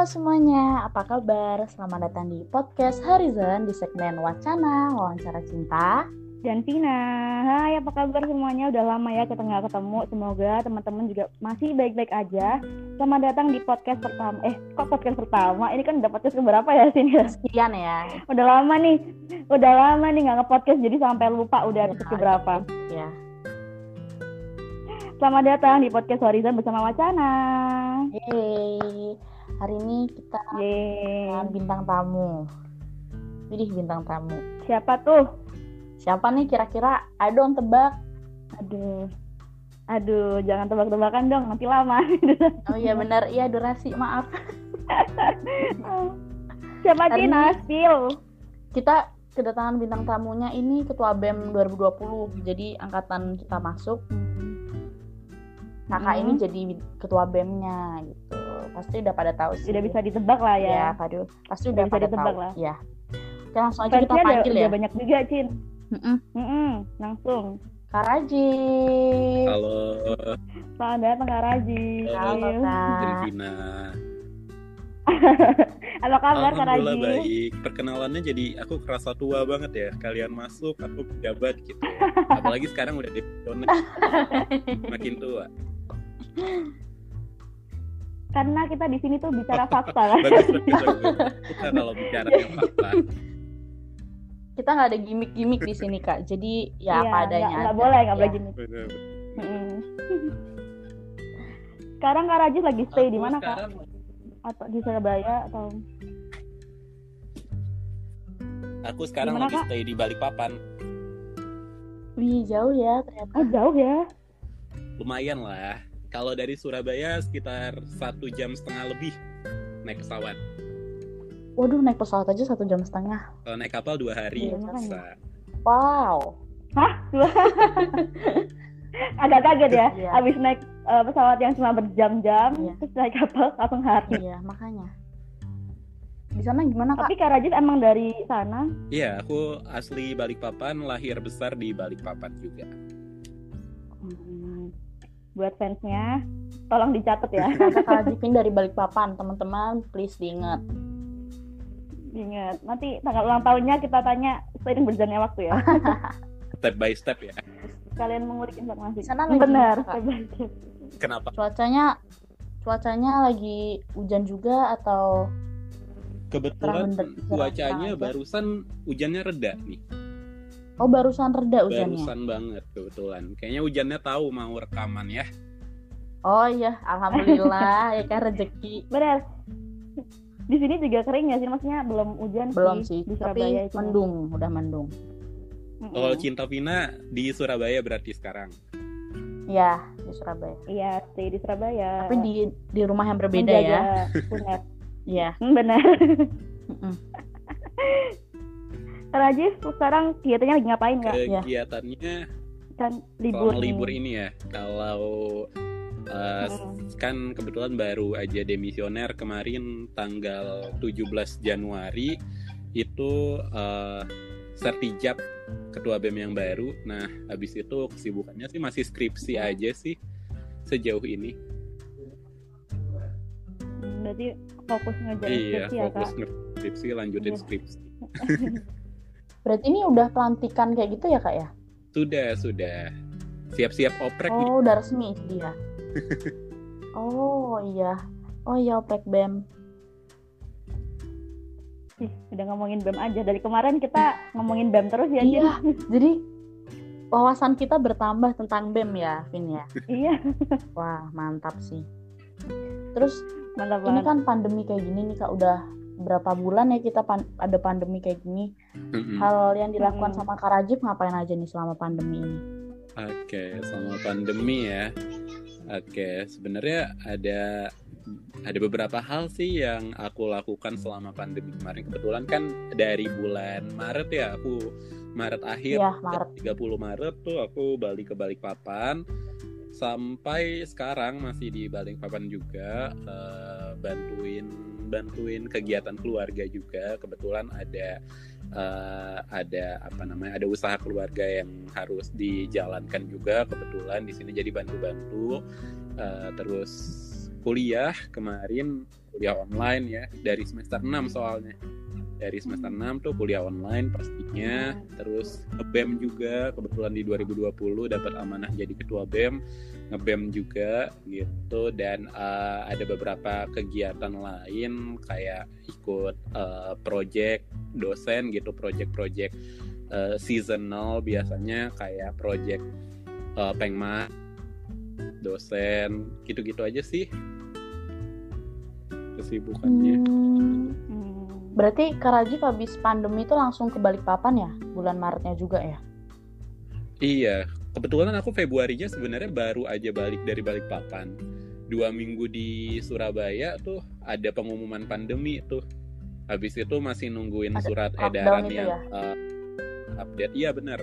Halo semuanya, apa kabar? Selamat datang di podcast Horizon di segmen Wacana Wawancara Cinta. dan Vina. Hai, apa kabar semuanya? Udah lama ya kita nggak ketemu. Semoga teman-teman juga masih baik-baik aja. Selamat datang di podcast pertama. Eh, kok podcast pertama? Ini kan udah podcast keberapa ya sini? Sekian ya. Udah lama nih, udah lama nih nggak nge-podcast jadi sampai lupa udah episode keberapa. Ya. Selamat datang di podcast Horizon bersama Wacana. Yeay. Hari ini kita dengan bintang tamu. Jadi bintang tamu. Siapa tuh? Siapa nih kira-kira? Ayo dong tebak. Aduh. Aduh, jangan tebak-tebakan dong, nanti lama. Oh iya benar, iya durasi, maaf. Siapa sih Nasil? Kita kedatangan bintang tamunya ini Ketua BEM 2020. Jadi angkatan kita masuk, kakak Hmm. ini jadi ketua BEM-nya gitu. Pasti udah pada tahu sih. Udah bisa ditebak lah ya. Ya, Padu. Pasti Udah udah, bisa pada ditebak tahu. lah. Ya. Oke, langsung aja kita ada, panggil udah ya. banyak juga, Cin. Mm-mm, langsung. Kak Raji. Halo, Selamat datang Kak Raji. Halo, Kak. Delvina. Apa kabar Kak Alhamdulillah Raji? baik. Perkenalannya jadi aku kerasa tua banget ya. Kalian masuk, aku pejabat gitu. Apalagi sekarang udah di makin tua. Karena kita di sini tuh bicara fakta kan. Bagus, bagus, bagus. Kita kalau bicara yang fakta. Kita nggak ada gimmick-gimmick di sini, Kak. Jadi ya Iya, apa adanya. nggak- boleh, nggak boleh Ya. Bener. Mm-mm. Sekarang Kak Raji lagi stay di mana Kak? sekarang Atau di Surabaya atau Aku sekarang Gimana, lagi Kak? stay di Balikpapan. Wih, jauh ya ternyata. Oh jauh ya? Lumayan lah. Kalau dari Surabaya sekitar satu jam setengah lebih naik pesawat. Waduh, naik pesawat aja satu jam setengah. Kalau naik kapal dua hari. Iya, bisa. Wow. Agak kaget ya. Iya. Abis naik eh, pesawat yang cuma berjam-jam, Iya. terus naik kapal langsung hari. Iya, makanya. Di sana gimana, Kak? Tapi Kak Raji emang dari sana? Iya, aku asli Balikpapan, lahir besar di Balikpapan juga. Buat fansnya, tolong dicatat ya. Ternyata Kak dari Balikpapan, teman-teman. Please diingat. Ingat, nanti tanggal ulang tahunnya kita tanya seiring berjalannya waktu ya. Step by step ya. Kalian mengulik informasi. Sana lagi Benar. gimana, Kak? step by step. Kenapa? Cuacanya cuacanya lagi hujan juga atau Kebetulan cuacanya barusan hujannya reda nih. Oh barusan reda hujannya? Barusan banget kebetulan. Kayaknya hujannya tahu mau rekaman ya. Oh iya, alhamdulillah ya kan rezeki. Benar. Di sini juga kering ya sih, maksudnya belum hujan Belum sih, di tapi Surabaya itu. mendung, udah mendung. Mm-mm. Kalau Cinta Vina di Surabaya berarti sekarang. Ya, di Surabaya. Iya, stay di Surabaya. Tapi di di rumah yang berbeda Menjaga ya. UNED. Iya. Hmm, benar. Mm-mm. Kak Raji sekarang kegiatannya lagi ngapain kak? Iya. Kegiatannya Kan libur selama libur ini ya. Kalau uh, Mm. kan kebetulan baru aja demisioner kemarin tanggal 17 Januari itu uh, sertijab ketua BEM yang baru. Nah, habis itu kesibukannya sih masih skripsi aja sih sejauh ini. Hmm, Berarti fokus ngejar Iya, skripsi ya fokus kak? skripsi lanjutin Iya. skripsi. Berarti ini udah pelantikan kayak gitu ya, Kak ya? Sudah, sudah. Siap-siap oprek nih. Oh, udah resmi dia. oh, iya. Oh iya, oprek BEM. Ih, udah ngomongin BEM aja. Dari kemarin kita ngomongin BEM terus ya? Iya, jadi wawasan kita bertambah tentang BEM ya, Vin ya. Iya, Wah, mantap sih. Terus mantap ini banget. kan pandemi kayak gini nih Kak, udah berapa bulan ya kita pan- ada pandemi kayak gini. Mm-mm. Hal yang dilakukan Hmm. sama Kak Rajib ngapain aja nih selama pandemi ini? Oke, selama pandemi ya. Oke, sebenarnya ada ada beberapa hal sih yang aku lakukan selama pandemi kemarin. Kebetulan kan dari bulan Maret ya, aku Maret akhir Iya, Maret. 30 Maret tuh aku balik ke Balikpapan. Sampai sekarang masih di Balikpapan juga eh, bantuin bantuin kegiatan keluarga juga. Kebetulan ada eh, ada apa namanya ada usaha keluarga yang harus dijalankan juga. Kebetulan di sini jadi bantu-bantu. Eh, terus kuliah kemarin kuliah online ya dari semester 6 soalnya dari semester 6 tuh kuliah online pastinya terus ngebem juga kebetulan di 2020 dapat amanah jadi ketua BEM ngebem juga gitu dan uh, ada beberapa kegiatan lain kayak ikut uh, project dosen gitu project-project uh, seasonal biasanya kayak project uh, pengma dosen gitu-gitu aja sih kesibukannya. Hmm. Berarti Karaji habis pandemi itu langsung ke Balikpapan ya? Bulan Maretnya juga ya? Iya, kebetulan aku Februarinya sebenarnya baru aja balik dari Balikpapan. Dua minggu di Surabaya tuh ada pengumuman pandemi tuh. Habis itu masih nungguin Ada surat edaran yang ya? uh, update. Iya benar,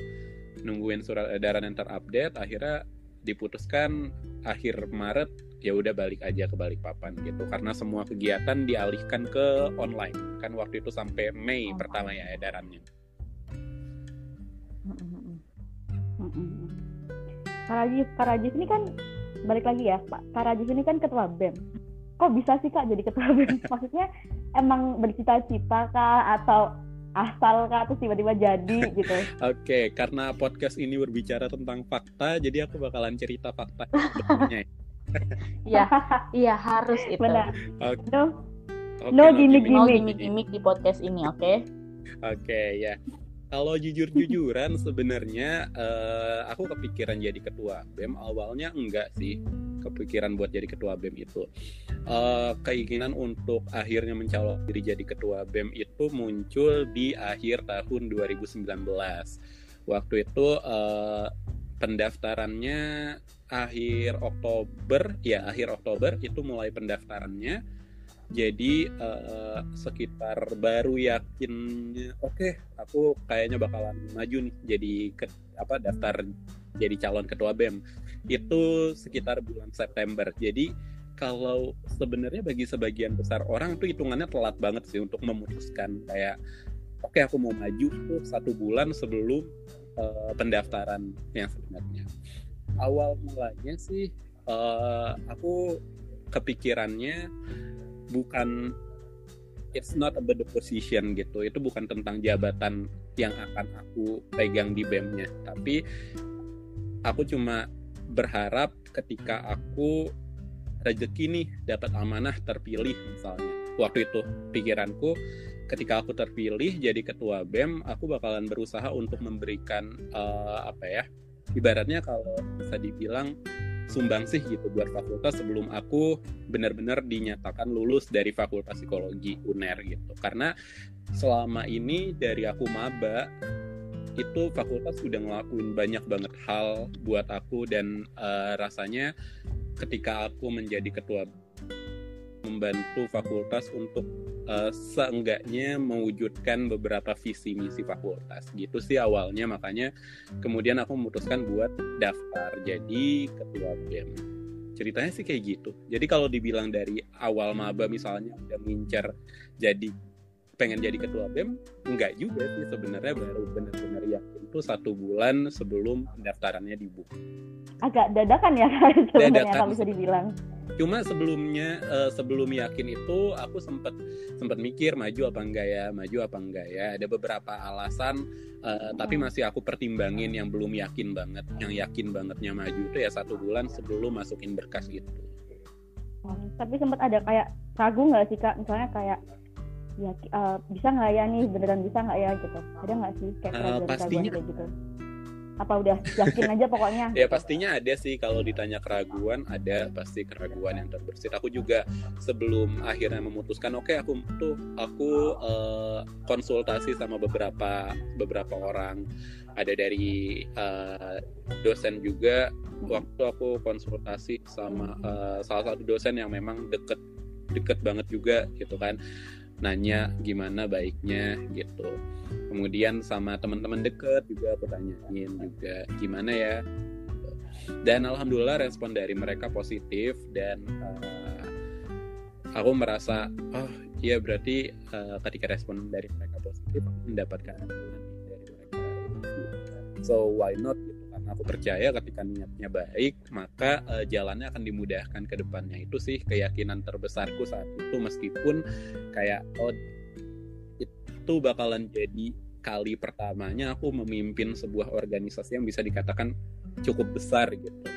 nungguin surat edaran yang terupdate. Akhirnya diputuskan akhir Maret ya udah balik aja ke Balikpapan gitu karena semua kegiatan dialihkan ke online kan waktu itu sampai Mei Oh. pertama ya edarannya. Mm-mm. Karajis, Karajis ini kan balik lagi ya, Pak. Karajis ini kan ketua BEM. Kok bisa sih Kak jadi ketua BEM? Maksudnya emang bercita-cita kah atau asal kah terus tiba-tiba jadi gitu? Oke, karena podcast ini berbicara tentang fakta, jadi aku bakalan cerita fakta. Iya, iya harus itu. Benar. Oke, No, oke, No lo gimmick, Mau Gimmick. gimmick-gimmick di podcast ini, oke? Oke, ya. Kalau jujur-jujuran sebenarnya eh, aku kepikiran jadi ketua BEM awalnya enggak sih kepikiran buat jadi ketua BEM itu. Eh, keinginan untuk akhirnya mencalon diri jadi ketua BEM itu muncul di akhir tahun 2019. Waktu itu eh, pendaftarannya akhir Oktober, ya akhir Oktober itu mulai pendaftarannya. Jadi eh, sekitar baru yakin, oke, aku kayaknya bakalan maju nih jadi ke, apa daftar jadi calon ketua BEM. Itu sekitar bulan September. Jadi kalau sebenarnya bagi sebagian besar orang tuh hitungannya telat banget sih untuk memutuskan kayak oke aku mau maju tuh satu bulan sebelum eh, pendaftaran yang sebenarnya. Awal mulanya sih eh, aku kepikirannya bukan it's not about the position gitu. Itu bukan tentang jabatan yang akan aku pegang di BEM-nya. Tapi aku cuma berharap ketika aku rezeki nih dapat amanah terpilih misalnya. Waktu itu pikiranku ketika aku terpilih jadi ketua BEM aku bakalan berusaha untuk memberikan eh, apa ya ibaratnya kalau bisa dibilang sumbangsih gitu buat fakultas sebelum aku benar-benar dinyatakan lulus dari Fakultas Psikologi UNER gitu. Karena selama ini dari aku maba itu fakultas sudah ngelakuin banyak banget hal buat aku dan eh, rasanya ketika aku menjadi ketua membantu fakultas untuk eh, seenggaknya mewujudkan beberapa visi misi fakultas. Gitu sih awalnya makanya kemudian aku memutuskan buat daftar jadi ketua BEM. Ceritanya sih kayak gitu. Jadi kalau dibilang dari awal maba misalnya udah ngincer jadi pengen jadi ketua BEM? Enggak juga sih sebenarnya baru benar-benar yakin tuh satu bulan sebelum pendaftarannya dibuka. Agak dadakan ya sebenarnya kalau bisa dibilang. cuma sebelumnya eh, sebelum yakin itu aku sempat sempat mikir maju apa enggak ya maju apa enggak ya. Ada beberapa alasan eh, tapi masih aku pertimbangin yang belum yakin banget. Yang yakin bangetnya maju itu ya satu bulan sebelum masukin berkas Hmm, Tapi sempat ada kayak ragu nggak sih Kak? Misalnya kayak ya eh, bisa nggak ya nih beneran bisa nggak ya gitu? Ada nggak sih kayak keraguan-keraguan pastinya- kayak gitu? Apa udah yakin aja pokoknya? ya pastinya ada sih kalau ditanya keraguan ada pasti keraguan yang terbersit aku juga sebelum akhirnya memutuskan oke aku tuh aku eh, konsultasi sama beberapa beberapa orang ada dari eh, dosen juga waktu aku konsultasi sama eh, salah satu dosen yang memang deket deket banget juga gitu kan nanya gimana baiknya gitu. Kemudian sama teman-teman deket juga aku tanyain juga gimana ya? Dan alhamdulillah respon dari mereka positif dan eh, aku merasa oh iya berarti eh, ketika respon dari mereka positif aku mendapatkan dari mereka. So why not? gitu aku percaya ketika niatnya baik maka uh, jalannya akan dimudahkan ke depannya. Itu sih keyakinan terbesarku saat itu meskipun kayak oh itu bakalan jadi kali pertamanya aku memimpin sebuah organisasi yang bisa dikatakan cukup besar gitu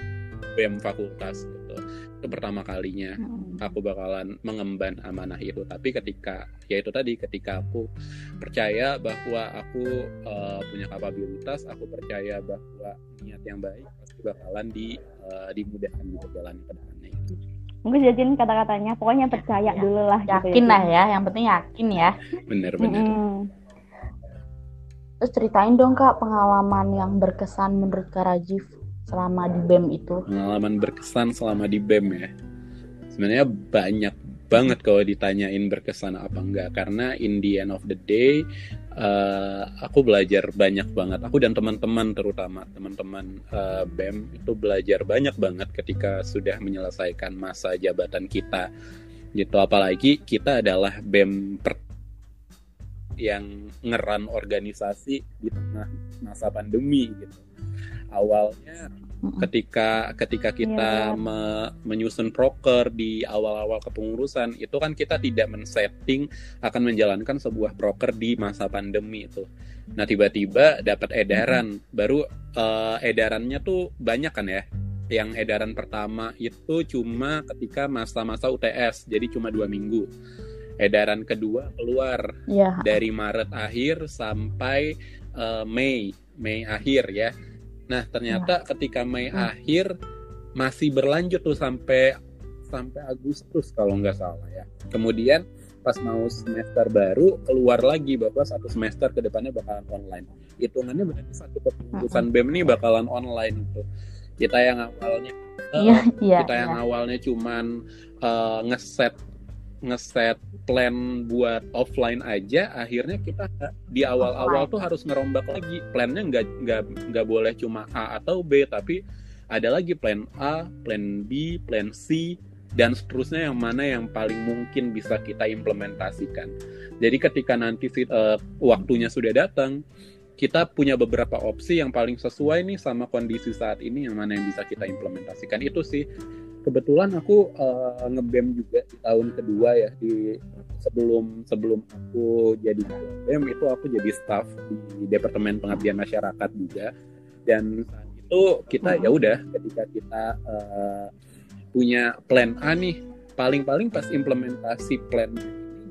BEM fakultas gitu. Itu pertama kalinya hmm. aku bakalan mengemban amanah itu. Tapi ketika ya itu tadi ketika aku percaya bahwa aku uh, punya kapabilitas aku percaya bahwa niat yang baik pasti bakalan di uh, dimudahkan di jalan ke depannya itu. Mungkin jadiin kata-katanya pokoknya percaya ya, dulu lah gitu ya, yakin gitu, lah ya yang penting yakin ya. Bener bener. Hmm. terus ceritain dong kak pengalaman yang berkesan menurut kak Rajif selama di BEM itu. Pengalaman berkesan selama di BEM ya. Sebenarnya banyak banget kalau ditanyain berkesan apa enggak. Karena in the end of the day uh, aku belajar banyak banget. Aku dan teman-teman terutama teman-teman uh, BEM itu belajar banyak banget ketika sudah menyelesaikan masa jabatan kita. Gitu. Apalagi kita adalah BEM per yang ngeran organisasi di tengah masa pandemi gitu. Awalnya ketika ketika kita yeah. me, menyusun proker di awal-awal kepengurusan itu kan kita tidak men-setting akan menjalankan sebuah proker di masa pandemi itu. Nah tiba-tiba dapat edaran mm-hmm. baru uh, edarannya tuh banyak kan ya. Yang edaran pertama itu cuma ketika masa-masa UTS jadi cuma dua minggu. Edaran kedua keluar yeah. dari Maret akhir sampai uh, Mei Mei akhir ya Nah, ternyata ya. ketika Mei ya. akhir masih berlanjut tuh sampai sampai Agustus kalau nggak salah ya. Kemudian pas mau semester baru keluar lagi bahwa satu semester ke depannya bakalan online. Hitungannya berarti satu kepengurusan BEM ini bakalan online itu. Kita yang awalnya uh, ya, kita yang awalnya cuman uh, ngeset ngeset plan buat offline aja akhirnya kita di awal-awal tuh harus ngerombak lagi. Plannya nggak nggak nggak boleh cuma A atau B tapi ada lagi plan A plan B plan C dan seterusnya yang mana yang paling mungkin bisa kita implementasikan. Jadi ketika nanti uh, waktunya sudah datang kita punya beberapa opsi yang paling sesuai nih sama kondisi saat ini yang mana yang bisa kita implementasikan. Itu sih kebetulan aku uh, ngebem juga di tahun kedua ya di sebelum sebelum aku jadi ngebem itu aku jadi staff di departemen pengabdian masyarakat juga. Dan saat itu kita ya udah ketika kita uh, punya plan A nih paling-paling pas implementasi plan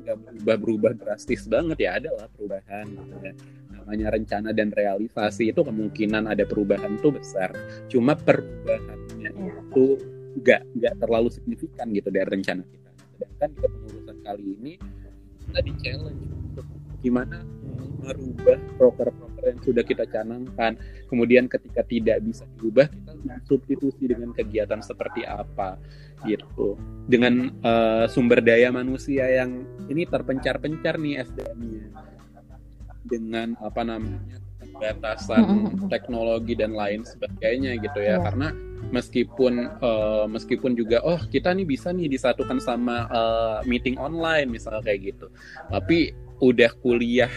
nggak berubah berubah drastis banget ya ada lah perubahan gitu ya namanya rencana dan realisasi itu kemungkinan ada perubahan tuh besar. Cuma perubahannya iya. itu nggak nggak terlalu signifikan gitu dari rencana kita. Sedangkan di pengurusan kali ini kita di challenge untuk gimana merubah proker-proker yang sudah kita canangkan. Kemudian ketika tidak bisa diubah, kita substitusi dengan kegiatan seperti apa gitu. Dengan uh, sumber daya manusia yang ini terpencar-pencar nih SDM-nya. Dengan apa namanya batasan teknologi dan lain sebagainya gitu ya. Yeah. Karena meskipun uh, meskipun juga oh kita nih bisa nih disatukan sama uh, meeting online misalnya kayak gitu tapi udah kuliah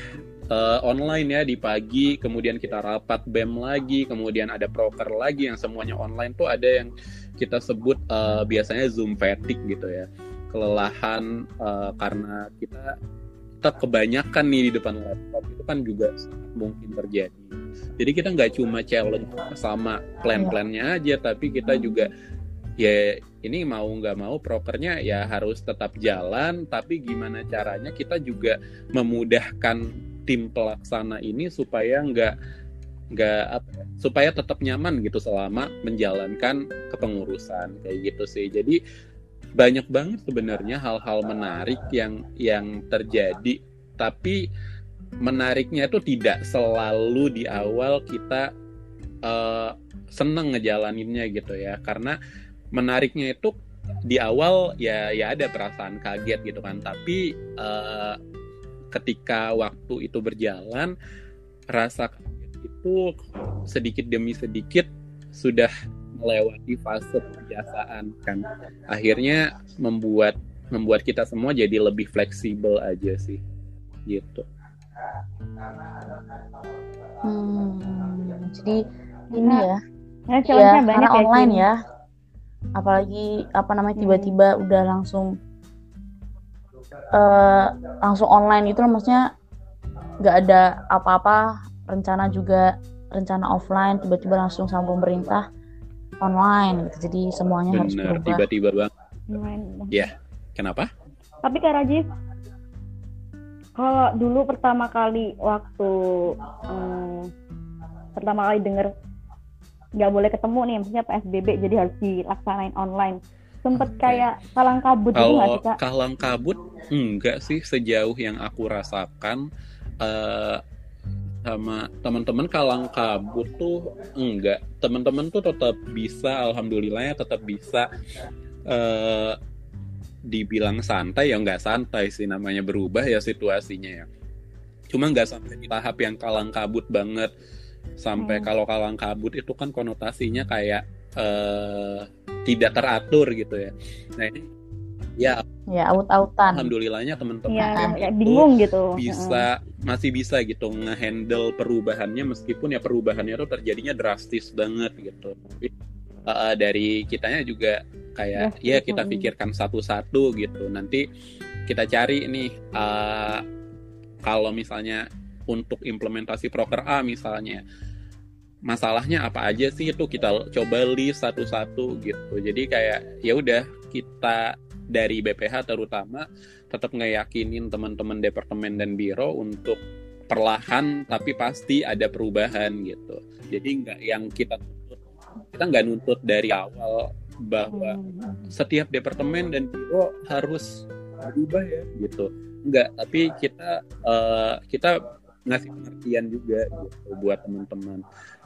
uh, online ya di pagi kemudian kita rapat bem lagi kemudian ada proker lagi yang semuanya online tuh ada yang kita sebut uh, biasanya zoom fatigue gitu ya kelelahan uh, karena kita kita kebanyakan nih di depan laptop itu kan juga mungkin terjadi. Jadi kita nggak cuma challenge sama plan-plannya aja tapi kita juga ya ini mau nggak mau prokernya ya harus tetap jalan tapi gimana caranya kita juga memudahkan tim pelaksana ini supaya nggak nggak apa ya, supaya tetap nyaman gitu selama menjalankan kepengurusan kayak gitu sih. Jadi banyak banget sebenarnya hal-hal menarik yang yang terjadi. Tapi menariknya itu tidak selalu di awal kita uh, seneng ngejalaninnya gitu ya. Karena menariknya itu di awal ya ya ada perasaan kaget gitu kan. Tapi uh, ketika waktu itu berjalan rasa kaget itu sedikit demi sedikit sudah melewati fase kebiasaan kan. Akhirnya membuat membuat kita semua jadi lebih fleksibel aja sih gitu. Hmm, jadi ini ya Karena banyak karena ya, online ya. Apalagi apa namanya Hmm. tiba-tiba udah langsung eh langsung online itu maksudnya nggak ada apa-apa rencana juga rencana offline tiba-tiba langsung sama pemerintah online gitu. Jadi semuanya harus bener berubah. tiba-tiba bang Online. kenapa Tapi Kak Rajif, kalau dulu pertama kali waktu hmm, pertama kali denger nggak boleh ketemu nih, maksudnya PSBB jadi harus dilaksanain online. Sempet kayak kalang kabut gitu nggak Kalau sih Kak? kalang kabut enggak sih sejauh yang aku rasakan eh sama teman-teman kalang kabut tuh enggak. Teman-teman tuh tetap bisa alhamdulillahnya tetap bisa eh dibilang santai ya nggak santai sih namanya berubah ya situasinya ya. Cuma nggak sampai di tahap yang kalang kabut banget. Sampai Hmm. kalau kalang kabut itu kan konotasinya kayak eh tidak teratur gitu ya. Nah ini ya Ya aut-autan. alhamdulillahnya teman-teman kayak itu bingung gitu. bisa masih bisa gitu ngehandle perubahannya meskipun ya perubahannya tuh terjadinya drastis banget gitu. Tapi uh, dari kitanya juga kayak Drastis, ya kita mm. pikirkan satu-satu gitu. Nanti kita cari nih uh, kalau misalnya untuk implementasi proker A misalnya masalahnya apa aja sih itu kita coba list satu-satu gitu. Jadi kayak ya udah kita dari BPH terutama tetap ngeyakinin teman-teman departemen dan biro untuk perlahan tapi pasti ada perubahan gitu. Jadi nggak yang kita kita nggak nuntut dari awal bahwa setiap departemen dan biro harus berubah ya gitu. Enggak, tapi kita eh, kita ngasih pengertian juga gitu buat teman-teman.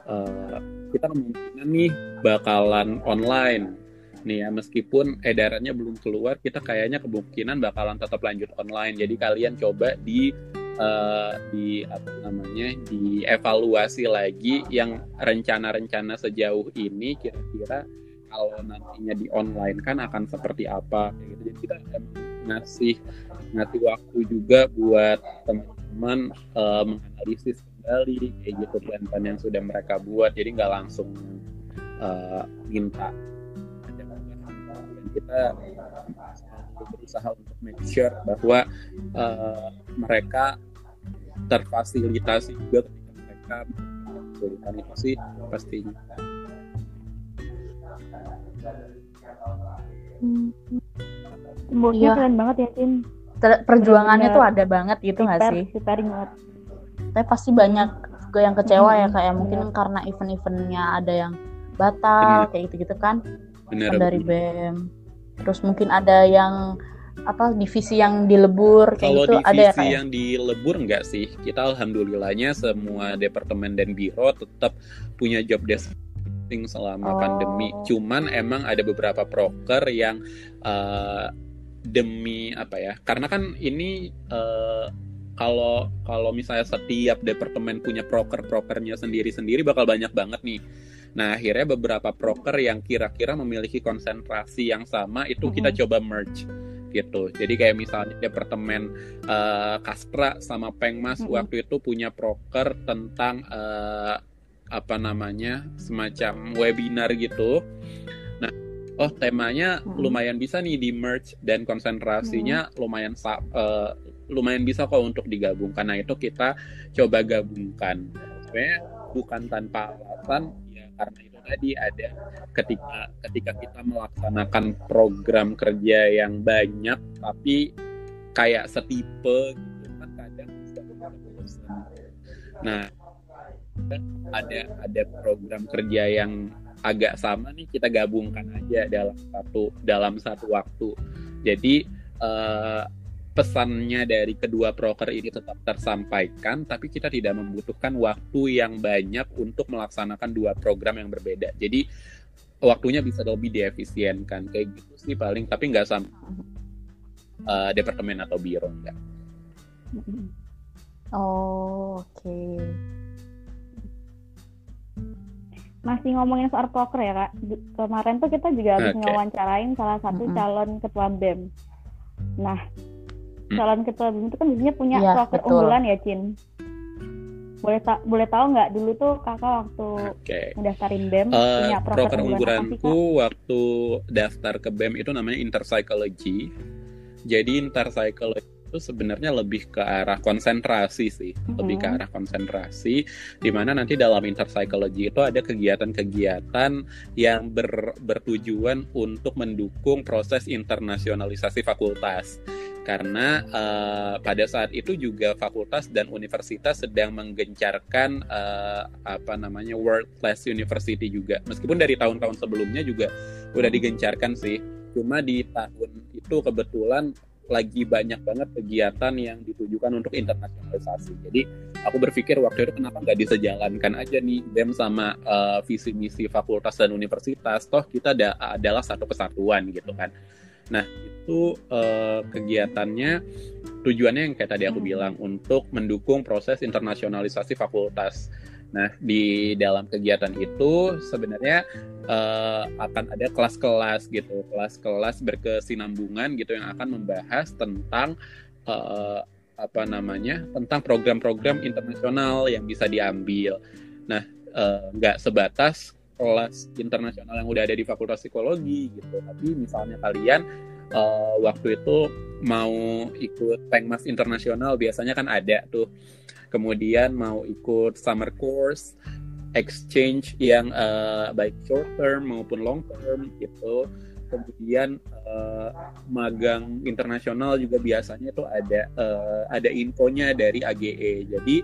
Eh, kita kemungkinan nih bakalan online nih ya meskipun edarannya belum keluar kita kayaknya kemungkinan bakalan tetap lanjut online jadi kalian coba di eh, di apa namanya dievaluasi lagi yang rencana-rencana sejauh ini kira-kira kalau nantinya di online kan akan seperti apa gitu. Jadi kita emang ngasih ngasih waktu juga buat teman-teman eh, menganalisis kembali kayak gitu plan-plan yang sudah mereka buat. Jadi nggak langsung eh, minta kita berusaha untuk make sure bahwa eh, mereka terfasilitasi juga ketika mereka kesulitan itu sih pastinya. Hmm. Teamworknya Iya. keren banget ya, Cin. Ter- Perjuangannya tuh ada banget gitu nggak sih? preparing banget. Tapi pasti banyak juga yang kecewa ya Hmm, kayak mungkin bener. karena event-eventnya ada yang batal Bener. kayak gitu-gitu kan Bener, kan dari bener. BEM. Terus mungkin ada yang apa divisi yang dilebur kayak Kalau gitu ada ya divisi yang dilebur enggak sih? Kita alhamdulillahnya semua departemen dan biro tetap punya job desk selama Oh. pandemi. Cuman emang ada beberapa proker yang eh, demi apa ya? Karena kan ini eh, kalau kalau misalnya setiap departemen punya proker-prokernya sendiri-sendiri bakal banyak banget nih. Nah, akhirnya beberapa proker yang kira-kira memiliki konsentrasi yang sama itu kita coba merge gitu. Jadi kayak misalnya departemen eh, Kaspra sama Pengmas Mm-mm. waktu itu punya proker tentang eh, apa namanya semacam webinar gitu. Nah, oh temanya Mm-mm. lumayan bisa nih di merge dan konsentrasinya lumayan sa- eh, lumayan bisa kok untuk digabungkan. Nah itu kita coba gabungkan. Sebenarnya bukan tanpa alasan karena itu tadi ada ketika ketika kita melaksanakan program kerja yang banyak tapi kayak setipe gitu kan kadang. Nah ada ada program kerja yang agak sama nih kita gabungkan aja dalam satu dalam satu waktu. Jadi eh, pesannya dari kedua proker ini tetap tersampaikan, tapi kita tidak membutuhkan waktu yang banyak untuk melaksanakan dua program yang berbeda. Jadi waktunya bisa lebih diefisienkan kayak gitu sih paling, tapi nggak sama eh, departemen atau biro enggak. Oh, oke. Masih ngomongin soal poker ya kak. Kemarin tuh kita juga habis Oke. ngewawancarain salah satu calon ketua BEM. Nah. Calon ketua BEM itu kan biasanya punya poker betul. unggulan ya, Cin. boleh tak boleh tahu nggak dulu tuh kakak waktu Oke. mendaftarin BEM Eh, punya proker proker unggulan apa sih kak? unggulanku waktu daftar ke BEM itu namanya interpsychology. Jadi interpsychology itu sebenarnya lebih ke arah konsentrasi sih, lebih ke Mhm. arah konsentrasi. Di mana nanti dalam interpsychology itu ada kegiatan-kegiatan yang ber- bertujuan untuk mendukung proses internasionalisasi fakultas. Karena eh, pada saat itu juga fakultas dan universitas sedang menggencarkan eh, apa namanya world class university juga. Meskipun dari tahun-tahun sebelumnya juga udah digencarkan sih. Cuma di tahun itu kebetulan lagi banyak banget kegiatan yang ditujukan untuk internasionalisasi. Jadi aku berpikir waktu itu kenapa nggak disejalankan aja nih BEM sama eh, visi misi fakultas dan universitas. Toh kita ada, adalah satu kesatuan gitu kan. Nah itu eh, kegiatannya tujuannya yang kayak tadi aku Hmm. bilang untuk mendukung proses internasionalisasi fakultas. Nah di dalam kegiatan itu sebenarnya eh, akan ada kelas-kelas gitu, kelas-kelas berkesinambungan gitu yang akan membahas tentang eh, apa namanya, tentang program-program internasional yang bisa diambil. Nah nggak sebatas kelas internasional yang udah ada di Fakultas Psikologi gitu, tapi misalnya kalian eh, waktu itu mau ikut Pengmas internasional biasanya kan ada tuh. Kemudian mau ikut summer course, exchange yang eh, baik short term maupun long term gitu. Kemudian eh, magang internasional juga biasanya tuh ada eh, ada infonya dari AGE. Jadi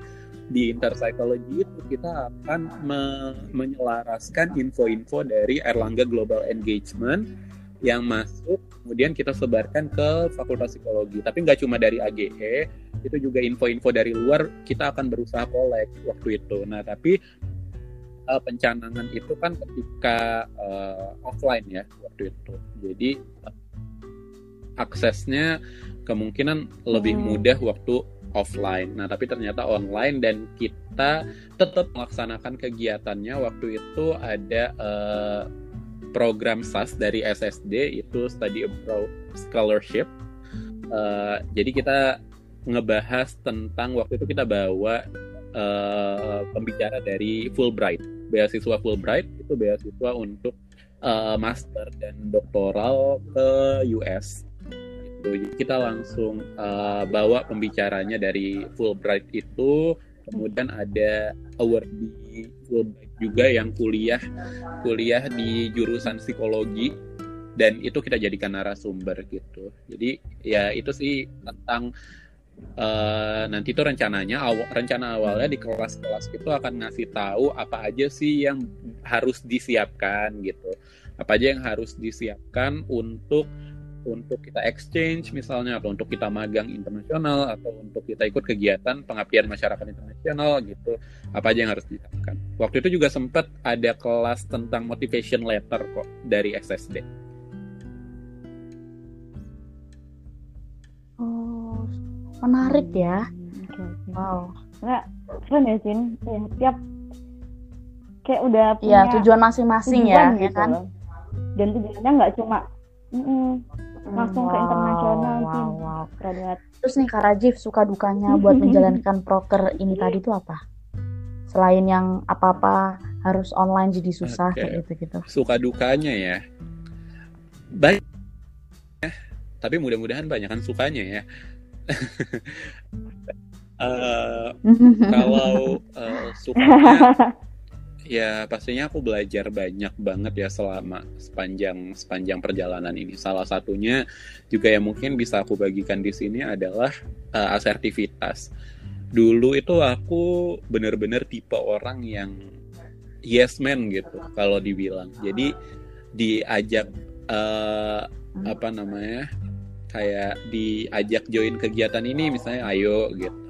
di interpsychology itu kita akan me- menyelaraskan info-info dari Erlangga Global Engagement yang masuk kemudian kita sebarkan ke Fakultas Psikologi. Tapi nggak cuma dari AGE, itu juga info-info dari luar kita akan berusaha collect waktu itu. Nah, tapi eh, pencanangan itu kan ketika eh, offline ya waktu itu. Jadi eh, aksesnya kemungkinan lebih Hmm. mudah waktu offline. Nah, tapi ternyata online dan kita tetap melaksanakan kegiatannya waktu itu ada eh, program SAS dari SSD itu Study Abroad Scholarship. Eh, jadi kita ngebahas tentang waktu itu kita bawa eh, pembicara dari Fulbright, beasiswa Fulbright itu beasiswa untuk eh, master dan doktoral ke US. Kita langsung eh, bawa pembicaranya dari Fulbright itu, kemudian ada awardee Fulbright juga yang kuliah kuliah di jurusan psikologi dan itu kita jadikan narasumber gitu. Jadi ya itu sih tentang eh, nanti itu rencananya aw- rencana awalnya di kelas-kelas itu akan ngasih tahu apa aja sih yang harus disiapkan gitu. Apa aja yang harus disiapkan untuk untuk kita exchange misalnya atau untuk kita magang internasional atau untuk kita ikut kegiatan pengabdian masyarakat internasional gitu apa aja yang harus disiapkan waktu itu juga sempat ada kelas tentang motivation letter kok dari SSD Oh, menarik ya. Oke, oke. Wow. Nggak, keren ya Sin ya, tiap kayak udah punya Iya, tujuan masing-masing ya, ya gitu kan? loh. dan tujuannya nggak cuma langsung ke Wow, internasional, Wow, Sin. wow. keren banget Terus nih Kak Rajif suka dukanya buat menjalankan proker ini tadi tuh apa? Selain yang apa-apa harus online jadi susah Oke. kayak gitu-gitu. suka dukanya ya baik tapi mudah-mudahan banyak kan sukanya ya Eh, kalau eh, sukanya ya pastinya aku belajar banyak banget ya selama sepanjang sepanjang perjalanan ini. Salah satunya juga yang mungkin bisa aku bagikan di sini adalah eh, asertivitas. Dulu itu aku bener-bener tipe orang yang yes man gitu kalau dibilang. Jadi diajak eh, apa namanya kayak diajak join kegiatan ini misalnya ayo gitu.